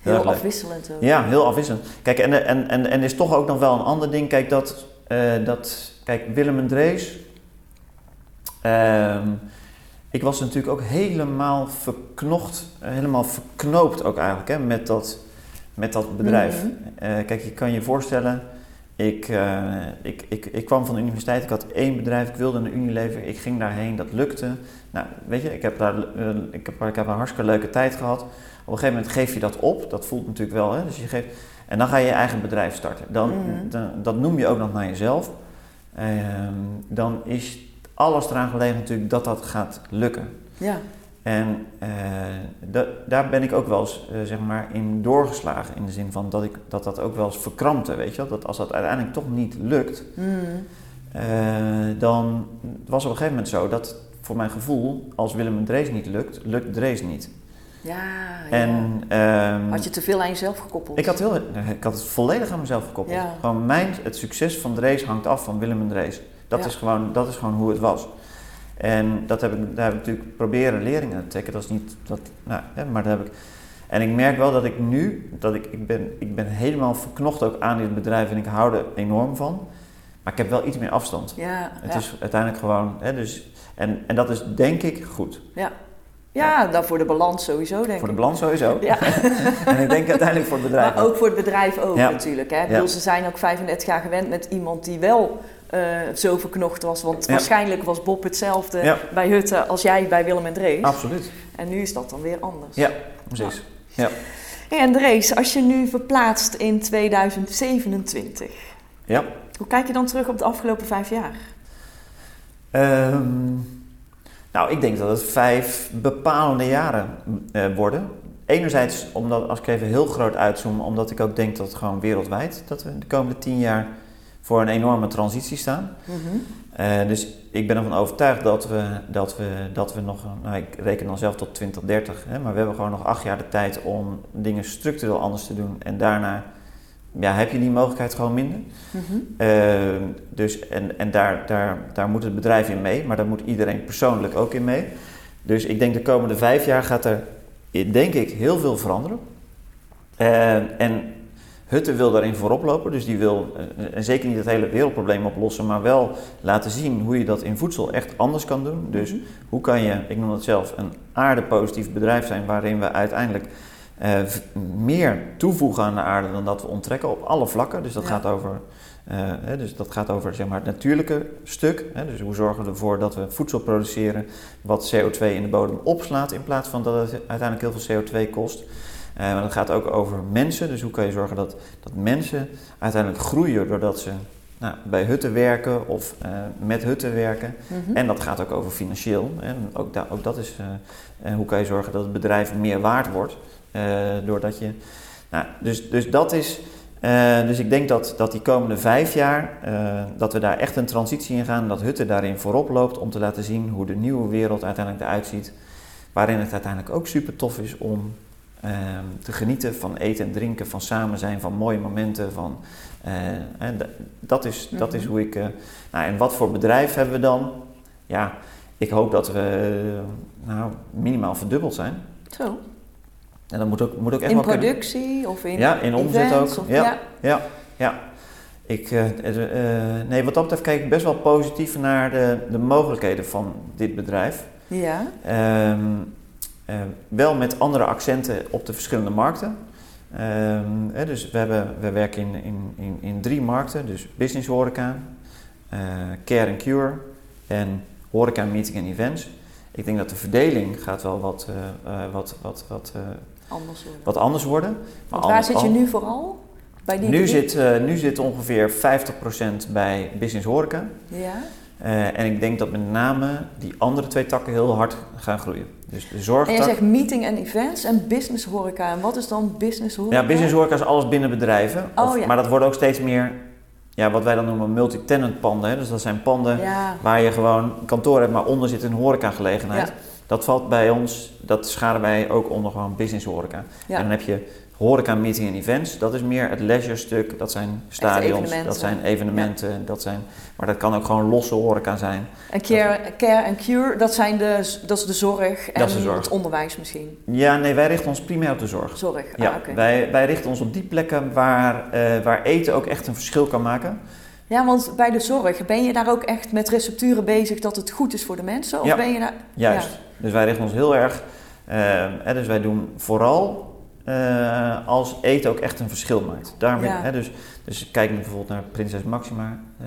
heel, afwisselend ook. Ja, heel afwisselend. Kijk, en, en, en, en is toch ook nog wel een ander ding. Kijk, dat, eh, dat kijk Willem en Drees. ehm, ik was natuurlijk ook helemaal verknocht, eh, helemaal verknoopt ook eigenlijk hè, met, dat, met dat bedrijf. Mhm. Kijk, je kan je voorstellen, ik, uh, ik, ik, ik kwam van de universiteit, ik had één bedrijf, ik wilde een Unilever, ik ging daarheen, dat lukte. Nou, weet je, ik heb daar uh, ik heb, ik heb een hartstikke leuke tijd gehad. Op een gegeven moment geef je dat op, dat voelt natuurlijk wel, hè? Dus je geeft, en dan ga je je eigen bedrijf starten. Dan, mm. dan dat noem je ook nog naar jezelf. Uh, dan is alles eraan gelegen natuurlijk dat dat gaat lukken. Ja. En uh, daar ben ik ook wel eens uh, zeg maar in doorgeslagen. In de zin van dat ik, dat, dat ook wel eens verkrampte. Weet je wel? Dat als dat uiteindelijk toch niet lukt, mm. uh, dan was op een gegeven moment zo dat voor mijn gevoel, als Willem en Drees niet lukt, lukt Drees niet. Ja, en, ja. Um, had je te veel aan jezelf gekoppeld? Ik had, heel, ik had het volledig aan mezelf gekoppeld. Ja. Gewoon mijn, het succes van Drees hangt af van Willem en Drees. Dat, ja. is gewoon, dat is gewoon hoe het was. En dat heb ik, daar heb ik natuurlijk proberen leerlingen te trekken. Dat is niet, dat, nou, hè, maar dat heb ik. En ik merk wel dat ik nu, dat ik, ik, ben, ik ben helemaal verknocht ook aan dit bedrijf en ik hou er enorm van. Maar ik heb wel iets meer afstand. Ja, het ja. is uiteindelijk gewoon, hè, dus, en, en dat is denk ik goed. Ja. Ja, dan voor de balans sowieso denk ik. Voor de balans sowieso. Ja. <laughs> en ik denk uiteindelijk voor het bedrijf. Maar ook voor het bedrijf ook natuurlijk. Hè. Ja. Ze zijn ook 35 jaar gewend met iemand die wel uh, zo verknocht was. Want ja. waarschijnlijk was Bob hetzelfde ja. bij Hutte als jij bij Willem en Drees. Absoluut. En nu is dat dan weer anders. Ja, precies. Ja. En Drees, als je nu verplaatst in 2027, ja. hoe kijk je dan terug op de afgelopen vijf jaar? Um, nou, ik denk dat het vijf bepalende jaren uh, worden. Enerzijds, omdat, als ik even heel groot uitzoom, omdat ik ook denk dat het gewoon wereldwijd, dat we de komende tien jaar voor een enorme transitie staan. Mm -hmm. uh, dus ik ben ervan overtuigd dat we, dat we, dat we nog, nou ik reken dan zelf tot 2030, hè, maar we hebben gewoon nog acht jaar de tijd om dingen structureel anders te doen. En daarna ja, heb je die mogelijkheid gewoon minder. Mm -hmm. uh, dus, en en daar, daar, daar moet het bedrijf in mee, maar daar moet iedereen persoonlijk ook in mee. Dus ik denk de komende vijf jaar gaat er, denk ik, heel veel veranderen. Uh, en Hutte wil daarin voorop lopen, dus die wil en zeker niet het hele wereldprobleem oplossen, maar wel laten zien hoe je dat in voedsel echt anders kan doen. Dus mm -hmm. hoe kan je, ik noem het zelf, een aardepositief bedrijf zijn waarin we uiteindelijk uh, meer toevoegen aan de aarde dan dat we onttrekken op alle vlakken. Dus dat ja. gaat over, uh, hè, dus dat gaat over zeg maar, het natuurlijke stuk. Hè, dus hoe zorgen we ervoor dat we voedsel produceren wat CO2 in de bodem opslaat in plaats van dat het uiteindelijk heel veel CO2 kost. Uh, maar dat gaat ook over mensen. Dus hoe kan je zorgen dat, dat mensen uiteindelijk groeien doordat ze nou, bij hutten werken of uh, met hutten werken. Mm -hmm. En dat gaat ook over financieel. En ook, da ook dat is uh, hoe kan je zorgen dat het bedrijf meer waard wordt. doordat je. Nou, dus, dus dat is. dus ik denk dat, dat die komende vijf jaar, dat we daar echt een transitie in gaan, dat Hutte daarin voorop loopt om te laten zien hoe de nieuwe wereld uiteindelijk eruit ziet. Waarin het uiteindelijk ook super tof is om te genieten van eten en drinken, van samen zijn, van mooie momenten. Van, en dat, is, dat is hoe ik. Uh, nou, en wat voor bedrijf hebben we dan? Ja, ik hoop dat we nou, minimaal verdubbeld zijn. Zo. En dat moet ook, moet ook echt in wel productie kunnen. of in Ja, in omzet ook. Of, ja, ja, ja. ja. Ik, nee, wat dat betreft kijk ik best wel positief naar de, de mogelijkheden van dit bedrijf. Ja. Um, uh, wel met andere accenten op de verschillende markten. Uh, hè, dus we, hebben, we werken in, in, in, in drie markten, dus business horeca, uh, care and cure en horeca, meeting en events. Ik denk dat de verdeling gaat wel wat, wat, wat, wat, anders worden. wat anders worden. Maar waar zit je nu vooral? Bij die nu, zit, nu zit ongeveer 50% bij business horeca. Ja. En ik denk dat met name die andere twee takken heel hard gaan groeien. Dus de. En je zegt meeting en events en business horeca. En wat is dan business horeca? Ja, business horeca is alles binnen bedrijven. Oh, ja. Maar dat worden ook steeds meer, ja, wat wij dan noemen multi-tenant panden. Hè. Dus dat zijn panden ja. waar je gewoon kantoor hebt, maar onder zit een horecagelegenheid. Ja. Dat valt bij ons, dat scharen wij ook onder gewoon business horeca. En dan heb je horeca, meeting en events, dat is meer het leisure stuk. Dat zijn stadions, dat zijn evenementen, ja. dat zijn, maar dat kan ook gewoon losse horeca zijn. En care, care en cure, dat, zijn de, dat is de zorg en de zorg. het onderwijs misschien? Ja, nee, wij richten ons primair op de zorg. Zorg, ja, ah, okay. wij, wij richten ons op die plekken waar, uh, waar eten ook echt een verschil kan maken. Ja, want bij de zorg, ben je daar ook echt met recepturen bezig dat het goed is voor de mensen? Of ja, ben je daar... juist. Ja. Dus wij richten ons heel erg, uh, hè, dus wij doen vooral eh, als eten ook echt een verschil maakt. Daarmee, Ja. hè, dus, dus kijk nu bijvoorbeeld naar Prinses Maxima eh,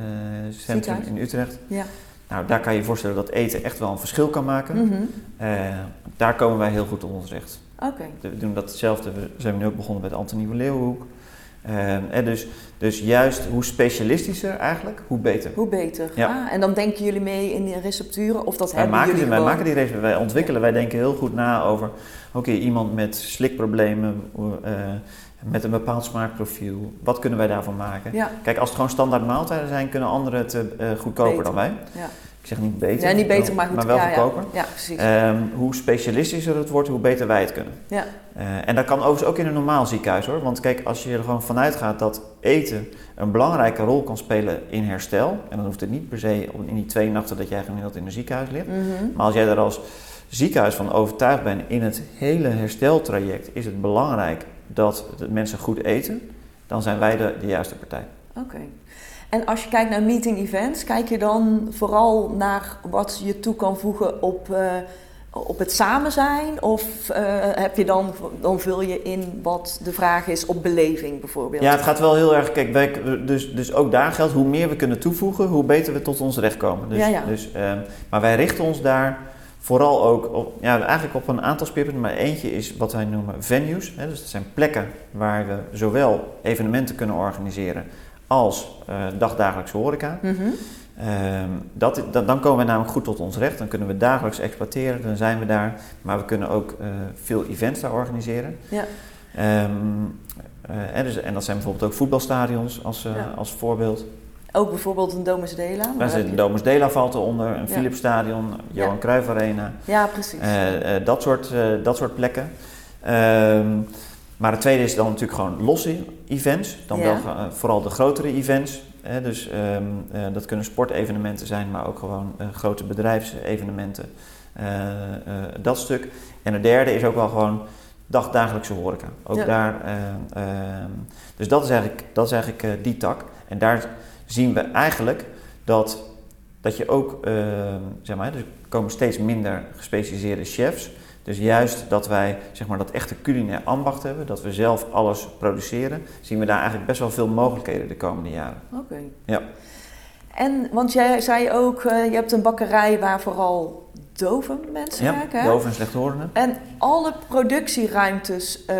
Centrum in Utrecht. Ja. Nou, daar kan je je voorstellen dat eten echt wel een verschil kan maken. Mhm. Eh, daar komen wij heel goed tot ons recht. Oké. We doen dat hetzelfde. We zijn nu ook begonnen bij de Antonie van Leeuwenhoek. Eh, en dus, dus juist hoe specialistischer eigenlijk, hoe beter. Hoe beter. Ja. Ah, en dan denken jullie mee in die recepturen of dat Wij hebben maken, jullie die, wij maken die wij ontwikkelen, wij denken heel goed na over, oké, iemand met slikproblemen, eh, met een bepaald smaakprofiel, wat kunnen wij daarvan maken? Ja, Kijk, als het gewoon standaard maaltijden zijn, kunnen anderen het eh, goedkoper Beter. dan wij. ja. Ik zeg niet beter, ja niet beter, maar goed. maar wel ja, goedkoper. Ja, precies. Ehm, hoe specialistischer het wordt, hoe beter wij het kunnen. ja. Eh, en dat kan overigens ook in een normaal ziekenhuis hoor. Want kijk, als je er gewoon vanuit gaat dat eten een belangrijke rol kan spelen in herstel. En dan hoeft het niet per se om in die twee nachten dat jij gemiddeld in een ziekenhuis ligt. Mhm. Maar als jij er als ziekenhuis van overtuigd bent in het hele hersteltraject, is het belangrijk dat mensen goed eten. Dan zijn wij de, de juiste partij. Oké. En als je kijkt naar meeting events, kijk je dan vooral naar wat je toe kan voegen op, eh, op het samen zijn? Of eh, heb je dan, dan vul je in wat de vraag is op beleving bijvoorbeeld? Ja, het gaat wel heel erg. Kijk, wij, dus, dus ook daar geldt: hoe meer we kunnen toevoegen, hoe beter we tot ons recht komen. Dus, Ja, ja. Dus, ehm, maar wij richten ons daar vooral ook op, ja, eigenlijk op een aantal speerpunten. Maar eentje is wat wij noemen venues. Hè, dus dat zijn plekken waar we zowel evenementen kunnen organiseren als eh, dagdagelijkse horeca. Mhm. Ehm, dat, dat- dan komen we namelijk goed tot ons recht. Dan kunnen we dagelijks exploiteren, dan zijn we daar. Maar we kunnen ook eh, veel events daar organiseren. Ja. Ehm, eh, en, dus, en dat zijn bijvoorbeeld ook voetbalstadions als, Ja. als voorbeeld. Ook bijvoorbeeld een Domus Dela. Daar zit je- Domus Dela valt eronder, een Ja. Philipsstadion, Johan Ja. Cruijff Arena. Ja, precies. dat, soort, dat soort plekken. Ehm, maar het tweede is dan natuurlijk gewoon losse events. Dan Ja. wel eh, vooral de grotere events. Hè, dus ehm, eh, dat kunnen sportevenementen zijn, maar ook gewoon eh, grote bedrijfsevenementen. Dat stuk. En het derde is ook wel gewoon dagdagelijkse horeca. Ook Ja. daar, eh, ehm, dus dat is eigenlijk, dat is eigenlijk die tak. En daar zien we eigenlijk dat, dat je ook, ehm, zeg maar, er komen steeds minder gespecialiseerde chefs. Dus juist dat wij zeg maar, dat echte culinair ambacht hebben, dat we zelf alles produceren, zien we daar eigenlijk best wel veel mogelijkheden de komende jaren. Oké. Ja. En, want jij zei ook, eh, je hebt een bakkerij waar vooral dove mensen Ja, werken. hè? doof en slechthorenden. En alle productieruimtes eh,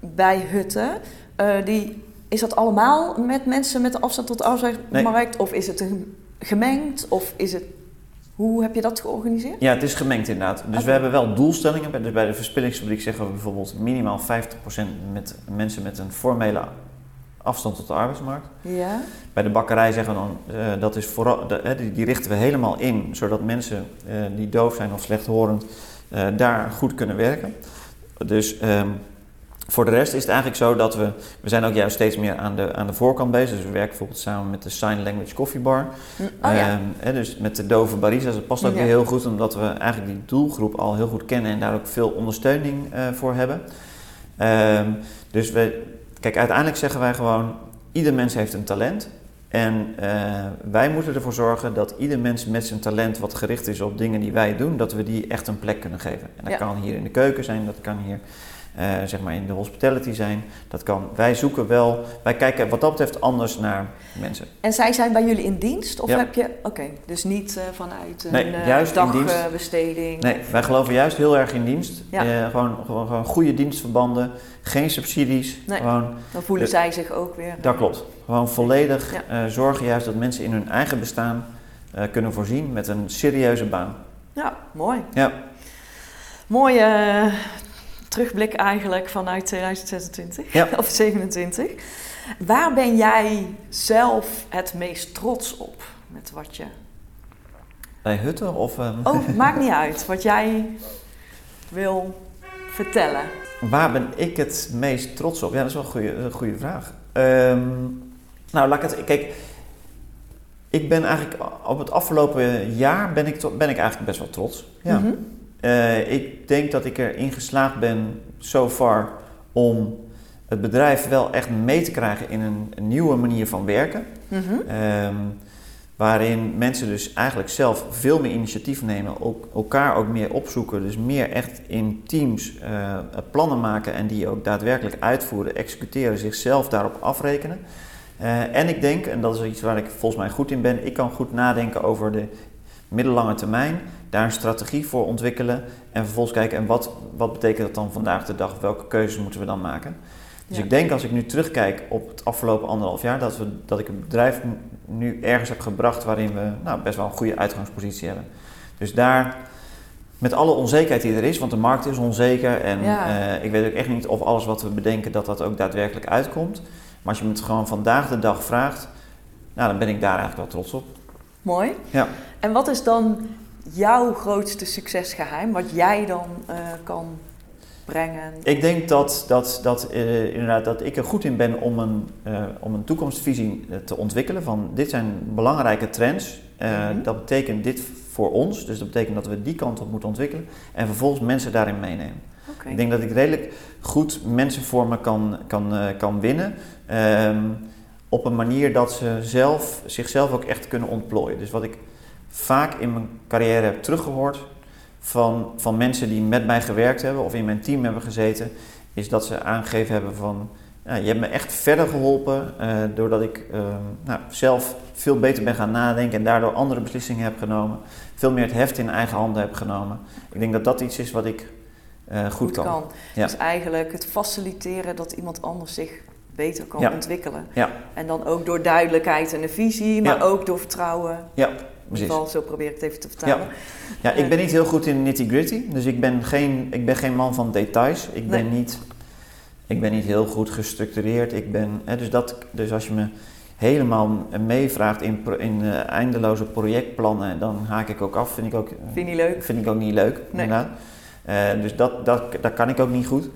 bij Hutten, eh, die, is dat allemaal met mensen met de afstand tot de arbeidsmarkt? Of is het een gemengd? Of is het, hoe heb je dat georganiseerd? Ja, het is gemengd inderdaad. Dus we hebben wel doelstellingen. Bij- Dus bij de verspillingsfabriek zeggen we bijvoorbeeld minimaal 50% met mensen met een formele afstand tot de arbeidsmarkt. Ja. Bij de bakkerij zeggen we dan, eh, dat is vooral, de, die richten we helemaal in, zodat mensen eh, die doof zijn of slechthorend eh, daar goed kunnen werken. Dus ehm, voor de rest is het eigenlijk zo dat we, we zijn ook juist steeds meer aan de, aan de voorkant bezig. Dus we werken bijvoorbeeld samen met de Sign Language Coffee Bar. Hm, Oh ja. Ehm, dus met de dove barista's, dat past ook Ja. weer heel goed, omdat we eigenlijk die doelgroep al heel goed kennen en daar ook veel ondersteuning eh, voor hebben. Ehm, dus we, kijk, uiteindelijk zeggen wij gewoon, ieder mens heeft een talent. En eh, wij moeten ervoor zorgen dat ieder mens met zijn talent wat gericht is op dingen die wij doen, dat we die echt een plek kunnen geven. En dat Ja. kan hier in de keuken zijn, dat kan hier zeg maar in de hospitality zijn. Dat kan, wij zoeken wel, wij kijken wat dat betreft anders naar mensen. En zij zijn bij jullie in dienst? Of Ja. heb je, oké, dus niet eh, vanuit een Nee, eh, juist dagbesteding? Nee, wij geloven juist heel erg in dienst. Ja. Eh, gewoon, gewoon, gewoon goede dienstverbanden, geen subsidies. Nee. Gewoon, Dan voelen De- zij zich ook weer. dat klopt. Gewoon volledig Ja. eh, zorgen juist dat mensen in hun eigen bestaan eh, kunnen voorzien met een serieuze baan. Ja, mooi. Ja. Mooie eh, terugblik eigenlijk vanuit 2026 Ja. <laughs> of 27. Waar ben jij zelf het meest trots op met wat je. Bij Hutten of... eh, Oh, maakt niet uit wat jij wil vertellen. Waar ben ik het meest trots op? Ja, dat is wel een goede, een goede vraag. Ehm, nou, laat ik het... Kijk, ik ben eigenlijk op het afgelopen jaar ben ik, ben ik eigenlijk best wel trots. Ja. Mhm. Eh, ik denk dat ik erin geslaagd ben, so far, om het bedrijf wel echt mee te krijgen in een, een nieuwe manier van werken. Mhm. Ehm, Waarin mensen dus eigenlijk zelf veel meer initiatief nemen, ook, elkaar ook meer opzoeken. Dus meer echt in teams uh, plannen maken en die ook daadwerkelijk uitvoeren, executeren, zichzelf daarop afrekenen. Uh, en ik denk, en dat is iets waar ik volgens mij goed in ben, ik kan goed nadenken over de middellange termijn, daar een strategie voor ontwikkelen en vervolgens kijken en wat, wat betekent dat dan vandaag de dag, welke keuzes moeten we dan maken. Dus ik denk als ik nu terugkijk op het afgelopen anderhalf jaar, dat, we, dat ik het bedrijf nu ergens heb gebracht waarin we nou, best wel een goede uitgangspositie hebben. Dus daar, met alle onzekerheid die er is, want de markt is onzeker en uh, ik weet ook echt niet of alles wat we bedenken, dat dat ook daadwerkelijk uitkomt. Maar als je me het gewoon vandaag de dag vraagt, nou, dan ben ik daar eigenlijk wel trots op. Mooi. Ja. En wat is dan jouw grootste succesgeheim, wat jij dan uh, kan brengen? Ik denk dat, dat, dat, uh, inderdaad, dat ik er goed in ben om een, uh, om een toekomstvisie te ontwikkelen. Van dit zijn belangrijke trends. Mm -hmm. Dat betekent dit voor ons. Dus dat betekent dat we die kant op moeten ontwikkelen. En vervolgens mensen daarin meenemen. Okay. Ik denk dat ik redelijk goed mensen voor me kan, kan, kan winnen. Um, op een manier dat ze zelf, zichzelf ook echt kunnen ontplooien. Dus wat ik vaak in mijn carrière heb teruggehoord van, van mensen die met mij gewerkt hebben of in mijn team hebben gezeten, is dat ze aangegeven hebben van, ja, je hebt me echt verder geholpen uh, doordat ik uh, nou, zelf veel beter ben gaan nadenken en daardoor andere beslissingen heb genomen, veel meer het heft in eigen handen heb genomen. Ik denk dat dat iets is wat ik uh, goed, goed, kan. kan. Ja. Dus eigenlijk het faciliteren dat iemand anders zich beter kan ja. ontwikkelen. Ja. En dan ook door duidelijkheid en een visie, maar ook door vertrouwen. Ja, In precies. ieder geval, zo probeer ik het even te vertalen. Ja, ik ben niet heel goed in nitty gritty, dus ik ben geen, ik ben geen man van details. Ik ben, niet, ik ben niet heel goed gestructureerd. Ik ben, hè, dus, dat, dus als je me helemaal meevraagt in, in eh, eindeloze projectplannen, dan haak ik ook af. Vind ik ook, Vind je niet leuk? vind ik ook niet leuk, Nee. inderdaad. Eh, dus dat, dat, dat kan ik ook niet goed.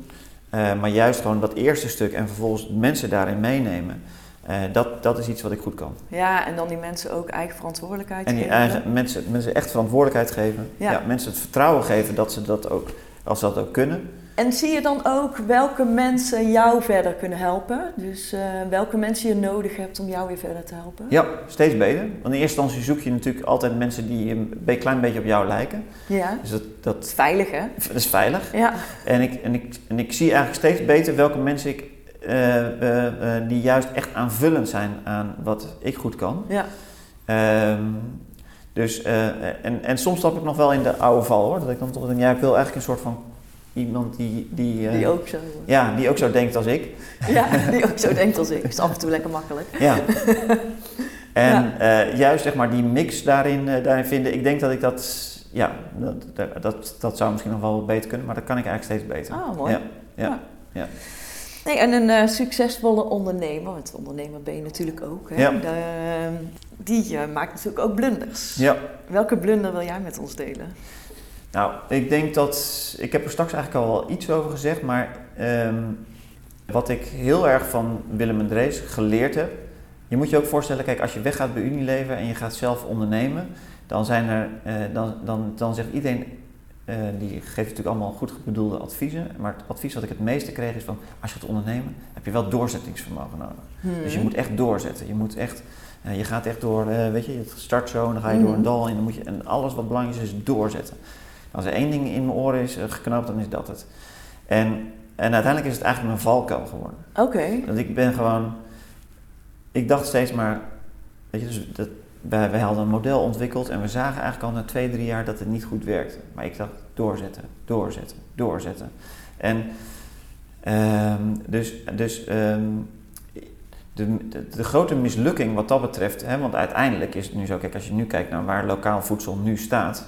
Eh, maar juist gewoon dat eerste stuk en vervolgens mensen daarin meenemen, eh, dat, dat is iets wat ik goed kan. Ja, en dan die mensen ook eigen verantwoordelijkheid En die geven. eigen, mensen, mensen echt verantwoordelijkheid geven. Ja. Ja. mensen het vertrouwen geven dat ze dat ook, als ze dat ook kunnen. En zie je dan ook welke mensen jou verder kunnen helpen? Dus eh, welke mensen je nodig hebt om jou weer verder te helpen? Ja, steeds beter. Want in eerste instantie zoek je natuurlijk altijd mensen die een klein beetje op jou lijken. Ja. Dus dat, dat, is veilig, hè? dat is veilig. Ja. En ik, en, ik, en ik zie eigenlijk steeds beter welke mensen ik, eh, die juist echt aanvullend zijn aan wat ik goed kan. Ja. Ehm, dus, eh, en, en soms stap ik nog wel in de oude val hoor. Dat ik dan toch denk, ja, ik wil eigenlijk een soort van iemand die... Die, eh, Die ook zo. Ja, die ook zo denkt als ik. <laughs> Ja, die ook zo denkt als ik. is af en toe lekker makkelijk. Ja. <laughs> en juist zeg maar die mix daarin, daarin vinden, ik denk dat ik dat, ja, dat, dat, zou misschien nog wel beter kunnen, maar dat kan ik eigenlijk steeds beter. Ah, mooi. Ja, ja, ja. Nee, en een eh, succesvolle ondernemer, want ondernemer ben je natuurlijk ook, hè? Ja. De- die eh, maakt natuurlijk ook blunders. ja. Welke blunder wil jij met ons delen? Nou, ik denk dat, ik heb er straks eigenlijk al wel iets over gezegd, maar ehm, wat ik heel erg van Willem en Drees geleerd heb, je moet je ook voorstellen, kijk, als je weggaat bij Unilever en je gaat zelf ondernemen, dan zijn er, eh, dan, dan, dan zegt iedereen, eh, die geeft natuurlijk allemaal goed bedoelde adviezen, maar het advies wat ik het meeste kreeg is van, als je gaat ondernemen, heb je wel doorzettingsvermogen nodig. Dus je Hmm. moet echt doorzetten. Je moet echt, eh, je gaat echt door, eh, weet je, het start zo en dan ga je door een Mhm. dal en dan moet je, en alles wat belangrijk is, is doorzetten. Als er één ding in mijn oren is geknoopt, dan is dat het. En, en uiteindelijk is het eigenlijk mijn valkuil geworden. Oké. Want ik ben gewoon, ik dacht steeds maar, weet je, dus dat, wij, wij hadden een model ontwikkeld en we zagen eigenlijk al na twee, drie jaar dat het niet goed werkte. Maar ik dacht, doorzetten, doorzetten, doorzetten. En ehm, dus, dus ehm, de, de, de grote mislukking wat dat betreft, hè, want uiteindelijk is het nu zo, kijk, als je nu kijkt naar waar lokaal voedsel nu staat,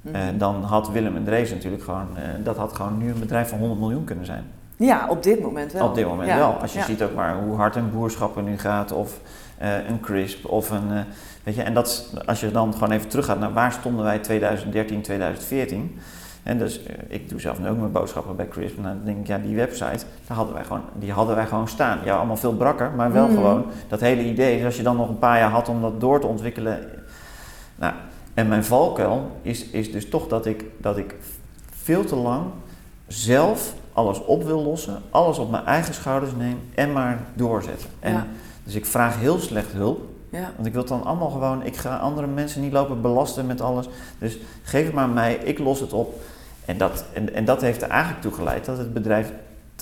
Mhm. eh, dan had Willem en Drees natuurlijk gewoon, eh, dat had gewoon nu een bedrijf van 100 miljoen kunnen zijn. Ja, op dit moment wel. Op dit moment Ja. wel. Als je Ja. ziet ook maar hoe hard een boerschappen nu gaat, of eh, een crisp, of een. eh, weet je, en dat, als je dan gewoon even teruggaat naar waar stonden wij 2013, 2014. En dus eh, ik doe zelf nu ook mijn boodschappen bij Crisp. En dan denk ik, ja, die website, daar hadden wij gewoon, die hadden wij gewoon staan. Ja, allemaal veel brakker, maar wel Mhm. gewoon dat hele idee. Dus als je dan nog een paar jaar had om dat door te ontwikkelen. Nou, en mijn valkuil is, is dus toch dat ik, dat ik veel te lang zelf alles op wil lossen, alles op mijn eigen schouders neem en maar doorzetten. En, Ja. Dus ik vraag heel slecht hulp. Ja. Want ik wil het dan allemaal gewoon, ik ga andere mensen niet lopen belasten met alles. Dus geef het maar aan mij, ik los het op. En dat, en, en dat heeft er eigenlijk toe geleid dat het bedrijf,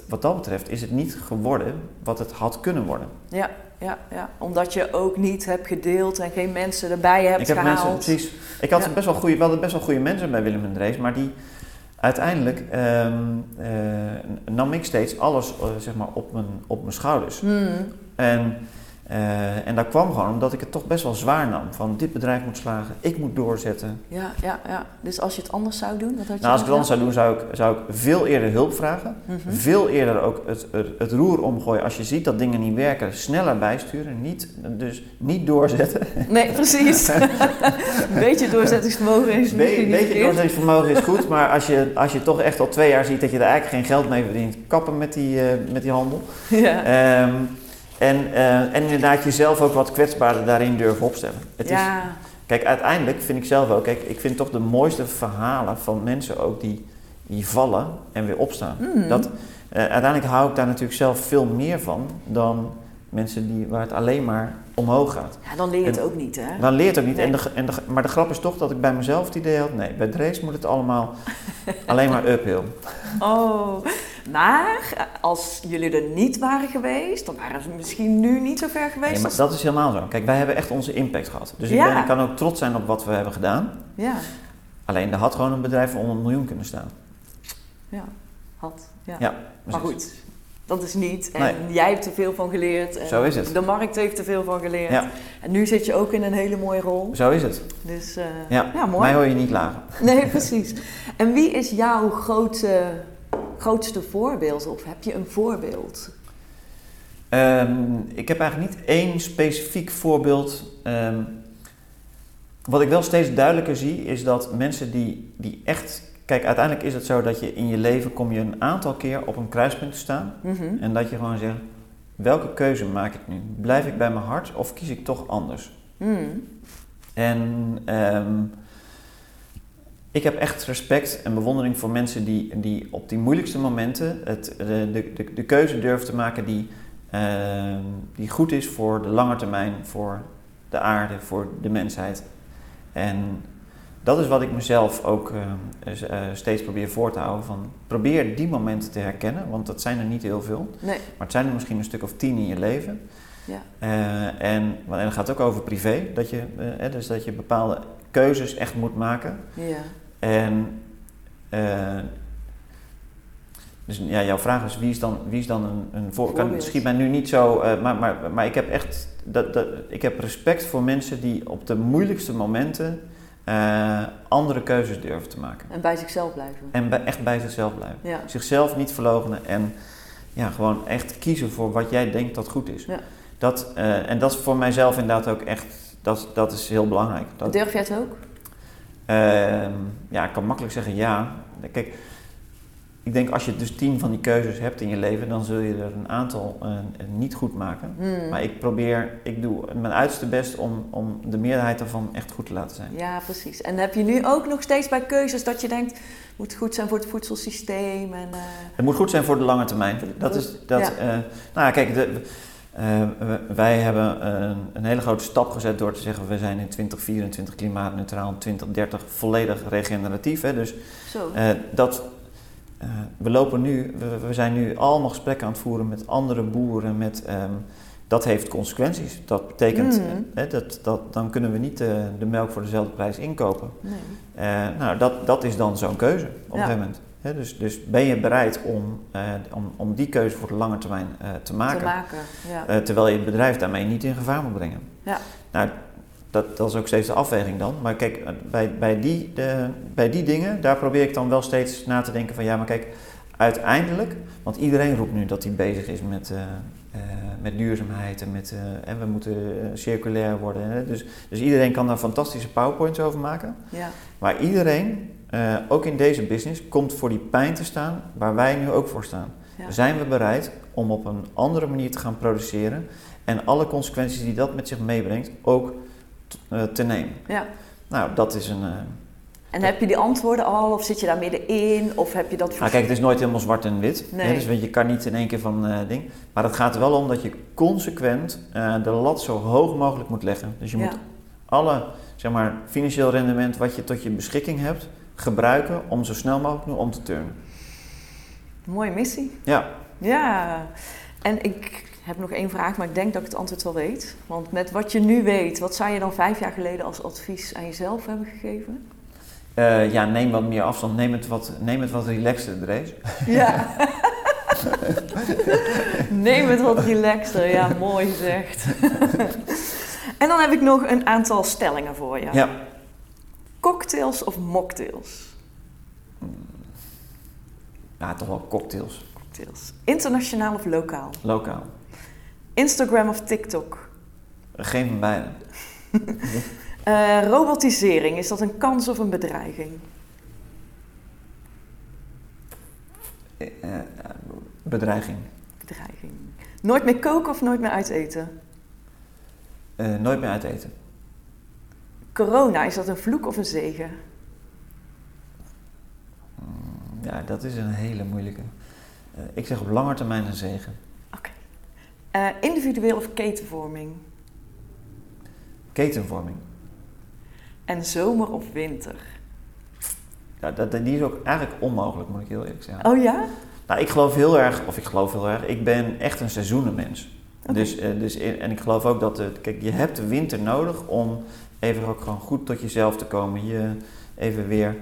wat dat betreft, is het niet geworden wat het had kunnen worden. Ja, ja, ja. Omdat je ook niet hebt gedeeld en geen mensen erbij hebt ik heb gehaald. mensen, precies. Ik had Ja. best wel goede, we hadden best wel goede mensen bij Willem en Drees, maar die uiteindelijk ehm, eh, nam ik steeds alles eh, zeg maar op mijn, op mijn schouders. Hmm. En, eh, en dat kwam gewoon omdat ik het toch best wel zwaar nam. Van dit bedrijf moet slagen, ik moet doorzetten. Ja, ja, ja. Dus als je het anders zou doen, wat had je Nou, als ik het anders zou doen, zou ik, zou ik veel eerder hulp vragen. Mhm. Veel eerder ook het, het, het roer omgooien. Als je ziet dat dingen niet werken, sneller bijsturen. Niet, dus niet doorzetten. Nee, precies. <laughs> Een beetje doorzettingsvermogen is Een misschien niet beetje doorzettingsvermogen is goed, maar als je, als je toch echt al twee jaar ziet dat je er eigenlijk geen geld mee verdient, kappen met die, eh, met die handel. Ja. Ehm, en, eh, en inderdaad jezelf ook wat kwetsbaarder daarin durven opstellen. Het is, ja. Kijk, uiteindelijk vind ik zelf ook, kijk, ik vind toch de mooiste verhalen van mensen ook die, die vallen en weer opstaan. Mm. Dat, eh, uiteindelijk hou ik daar natuurlijk zelf veel meer van dan mensen die, waar het alleen maar omhoog gaat. ja, dan leer je het En- ook niet, hè? Dan leert ook niet. Nee. En de, en de, maar de grap is toch dat ik bij mezelf het idee had, nee, bij Drees moet het allemaal <laughs> alleen maar uphill. Oh, maar als jullie er niet waren geweest, dan waren ze misschien nu niet zo ver geweest. Nee, maar dat is helemaal zo. Kijk, wij hebben echt onze impact gehad. Dus ik, Ja. ben, ik kan ook trots zijn op wat we hebben gedaan. Ja, Alleen er had gewoon een bedrijf van onder een miljoen kunnen staan. ja, had. Ja. Ja, maar goed, dat is niet. En Nee. jij hebt er veel van geleerd. En Zo is het. De markt heeft er veel van geleerd. Ja. En nu zit je ook in een hele mooie rol. Zo is het. Dus eh, Ja, ja, mooi. mij hoor je niet lagen. Nee, <laughs> precies. En wie is jouw grote, grootste voorbeeld? Of heb je een voorbeeld? Ehm, ik heb eigenlijk niet één specifiek voorbeeld. Ehm, wat ik wel steeds duidelijker zie, is dat mensen die, die echt... Kijk, uiteindelijk is het zo dat je in je leven kom je een aantal keer op een kruispunt te staan. Mhm. En dat je gewoon zegt, welke keuze maak ik nu? Blijf ik bij mijn hart of kies ik toch anders? Mm. En ehm, ik heb echt respect en bewondering voor mensen die, die op die moeilijkste momenten het, de, de, de, de keuze durven te maken die, ehm, die goed is voor de lange termijn, voor de aarde, voor de mensheid. En dat is wat ik mezelf ook s- eh, steeds probeer voor te houden. Van probeer die momenten te herkennen, want dat zijn er niet heel veel. Nee. Maar het zijn er misschien een stuk of tien in je leven. Ja. Eh, en, en dan gaat ook over privé. Dat je, eh, dus dat je bepaalde keuzes echt moet maken. Ja. En eh, dus ja, jouw vraag is wie is dan, wie is dan een, een voor, kan, schiet mij nu niet zo, eh, maar, maar, maar ik heb echt dat, dat, ik heb respect voor mensen die op de moeilijkste momenten eh, andere keuzes durven te maken. En bij zichzelf blijven. En bij, echt bij zichzelf blijven. Ja. Zichzelf niet verloochenen en ja, gewoon echt kiezen voor wat jij denkt dat goed is. Ja. Dat, en dat is voor mijzelf inderdaad ook echt, dat, dat is heel belangrijk. Dat, Durf jij het ook? Ehm, ja, ik kan makkelijk zeggen ja. Kijk, ik denk als je dus tien van die keuzes hebt in je leven, dan zul je er een aantal eh, niet goed maken. Hmm. Maar ik probeer, ik doe mijn uiterste best om, om de meerderheid daarvan echt goed te laten zijn. Ja, precies. En heb je nu ook nog steeds bij keuzes dat je denkt, het moet goed zijn voor het voedselsysteem en... eh, Het moet goed zijn voor de lange termijn. Dat is, dat, Ja. eh, nou ja, kijk, de, eh, wij hebben een, een hele grote stap gezet door te zeggen, we zijn in 2024 klimaatneutraal, in 2030 volledig regeneratief. Hè, dus. Eh, dat, eh, we lopen nu, we, we zijn nu allemaal gesprekken aan het voeren met andere boeren. Met, ehm, dat heeft consequenties. Dat betekent, Mhm. dat, dat, dan kunnen we niet eh, de melk voor dezelfde prijs inkopen. nee. Nou, dat, dat is dan zo'n keuze op een Ja. gegeven moment. Dus, dus ben je bereid om, eh, om, om die keuze voor de lange termijn eh, te maken, Te maken, ja. eh, terwijl je het bedrijf daarmee niet in gevaar moet brengen. Ja. Nou, dat, dat is ook steeds de afweging dan. Maar kijk, bij, bij, die, de, bij die dingen, daar probeer ik dan wel steeds na te denken van ja, maar kijk, uiteindelijk, want iedereen roept nu dat hij bezig is met, eh, met duurzaamheid en met eh, en we moeten eh, circulair worden. Hè? Dus, dus iedereen kan daar fantastische powerpoints over maken. ja. Maar iedereen, ook in deze business, komt voor die pijn te staan waar wij nu ook voor staan. Ja. Zijn we bereid om op een andere manier te gaan produceren en alle consequenties die dat met zich meebrengt ook te nemen? Ja. Nou, dat is een. En heb je die antwoorden al, of zit je daar middenin, of heb je dat... Nou, kijk, het is nooit helemaal zwart en wit. Nee. Hè, dus je, kan niet in één keer van eh, ding. Maar het gaat er wel om dat je consequent eh, de lat zo hoog mogelijk moet leggen. Dus je Ja. moet alle zeg maar, financieel rendement wat je tot je beschikking hebt, gebruiken om zo snel mogelijk nu om te turnen. Mooie missie. Ja, Ja, en ik heb nog één vraag, maar ik denk dat ik het antwoord wel weet. Want met wat je nu weet, wat zou je dan vijf jaar geleden als advies aan jezelf hebben gegeven? Eh, ja, neem wat meer afstand. Neem het wat, neem het wat relaxter, Drees. Ja. <laughs> Neem het wat relaxter. Ja, mooi gezegd. <laughs> en dan heb ik nog een aantal stellingen voor je. Ja. Cocktails of mocktails? ja, toch wel cocktails. Cocktails. Internationaal of lokaal? Lokaal. Instagram of TikTok? Geen van beide. <laughs> Eh, robotisering, is dat een kans of een bedreiging? Eh, eh, bedreiging. Bedreiging. Nooit meer koken of nooit meer uiteten? Eh, nooit meer uit eten. Corona, is dat een vloek of een zegen? Ja, dat is een hele moeilijke. Ik zeg op lange termijn een zegen. Oké. Individueel of ketenvorming? Ketenvorming. En zomer of winter? Ja, dat, die is ook eigenlijk onmogelijk, moet ik heel eerlijk zeggen. Oh ja? Nou, ik geloof heel erg, of ik geloof heel erg, ik ben echt een seizoenenmens. Oké. Dus, eh, dus, en ik geloof ook dat, kijk, je hebt de winter nodig om even ook gewoon goed tot jezelf te komen. Je even weer,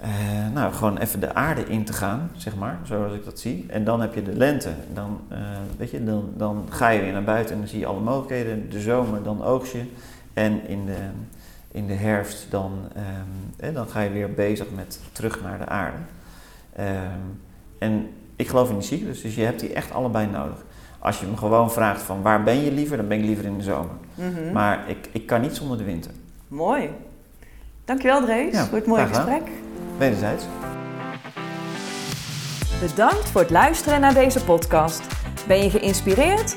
eh, nou, gewoon even de aarde in te gaan, zeg maar, zoals ik dat zie. En dan heb je de lente. Dan, eh, weet je, dan, dan ga je weer naar buiten en dan zie je alle mogelijkheden. De zomer, dan oogst je. En in de, in de herfst, dan, ehm, eh, dan ga je weer bezig met terug naar de aarde. Ehm, en ik geloof in die cyclus, dus je hebt die echt allebei nodig. Als je me gewoon vraagt van waar ben je liever, dan ben ik liever in de zomer. Mhm. Maar ik, ik kan niet zonder de winter. Mooi. Dankjewel Drees Ja, voor het mooie gesprek. Wederzijds. Bedankt voor het luisteren naar deze podcast. Ben je geïnspireerd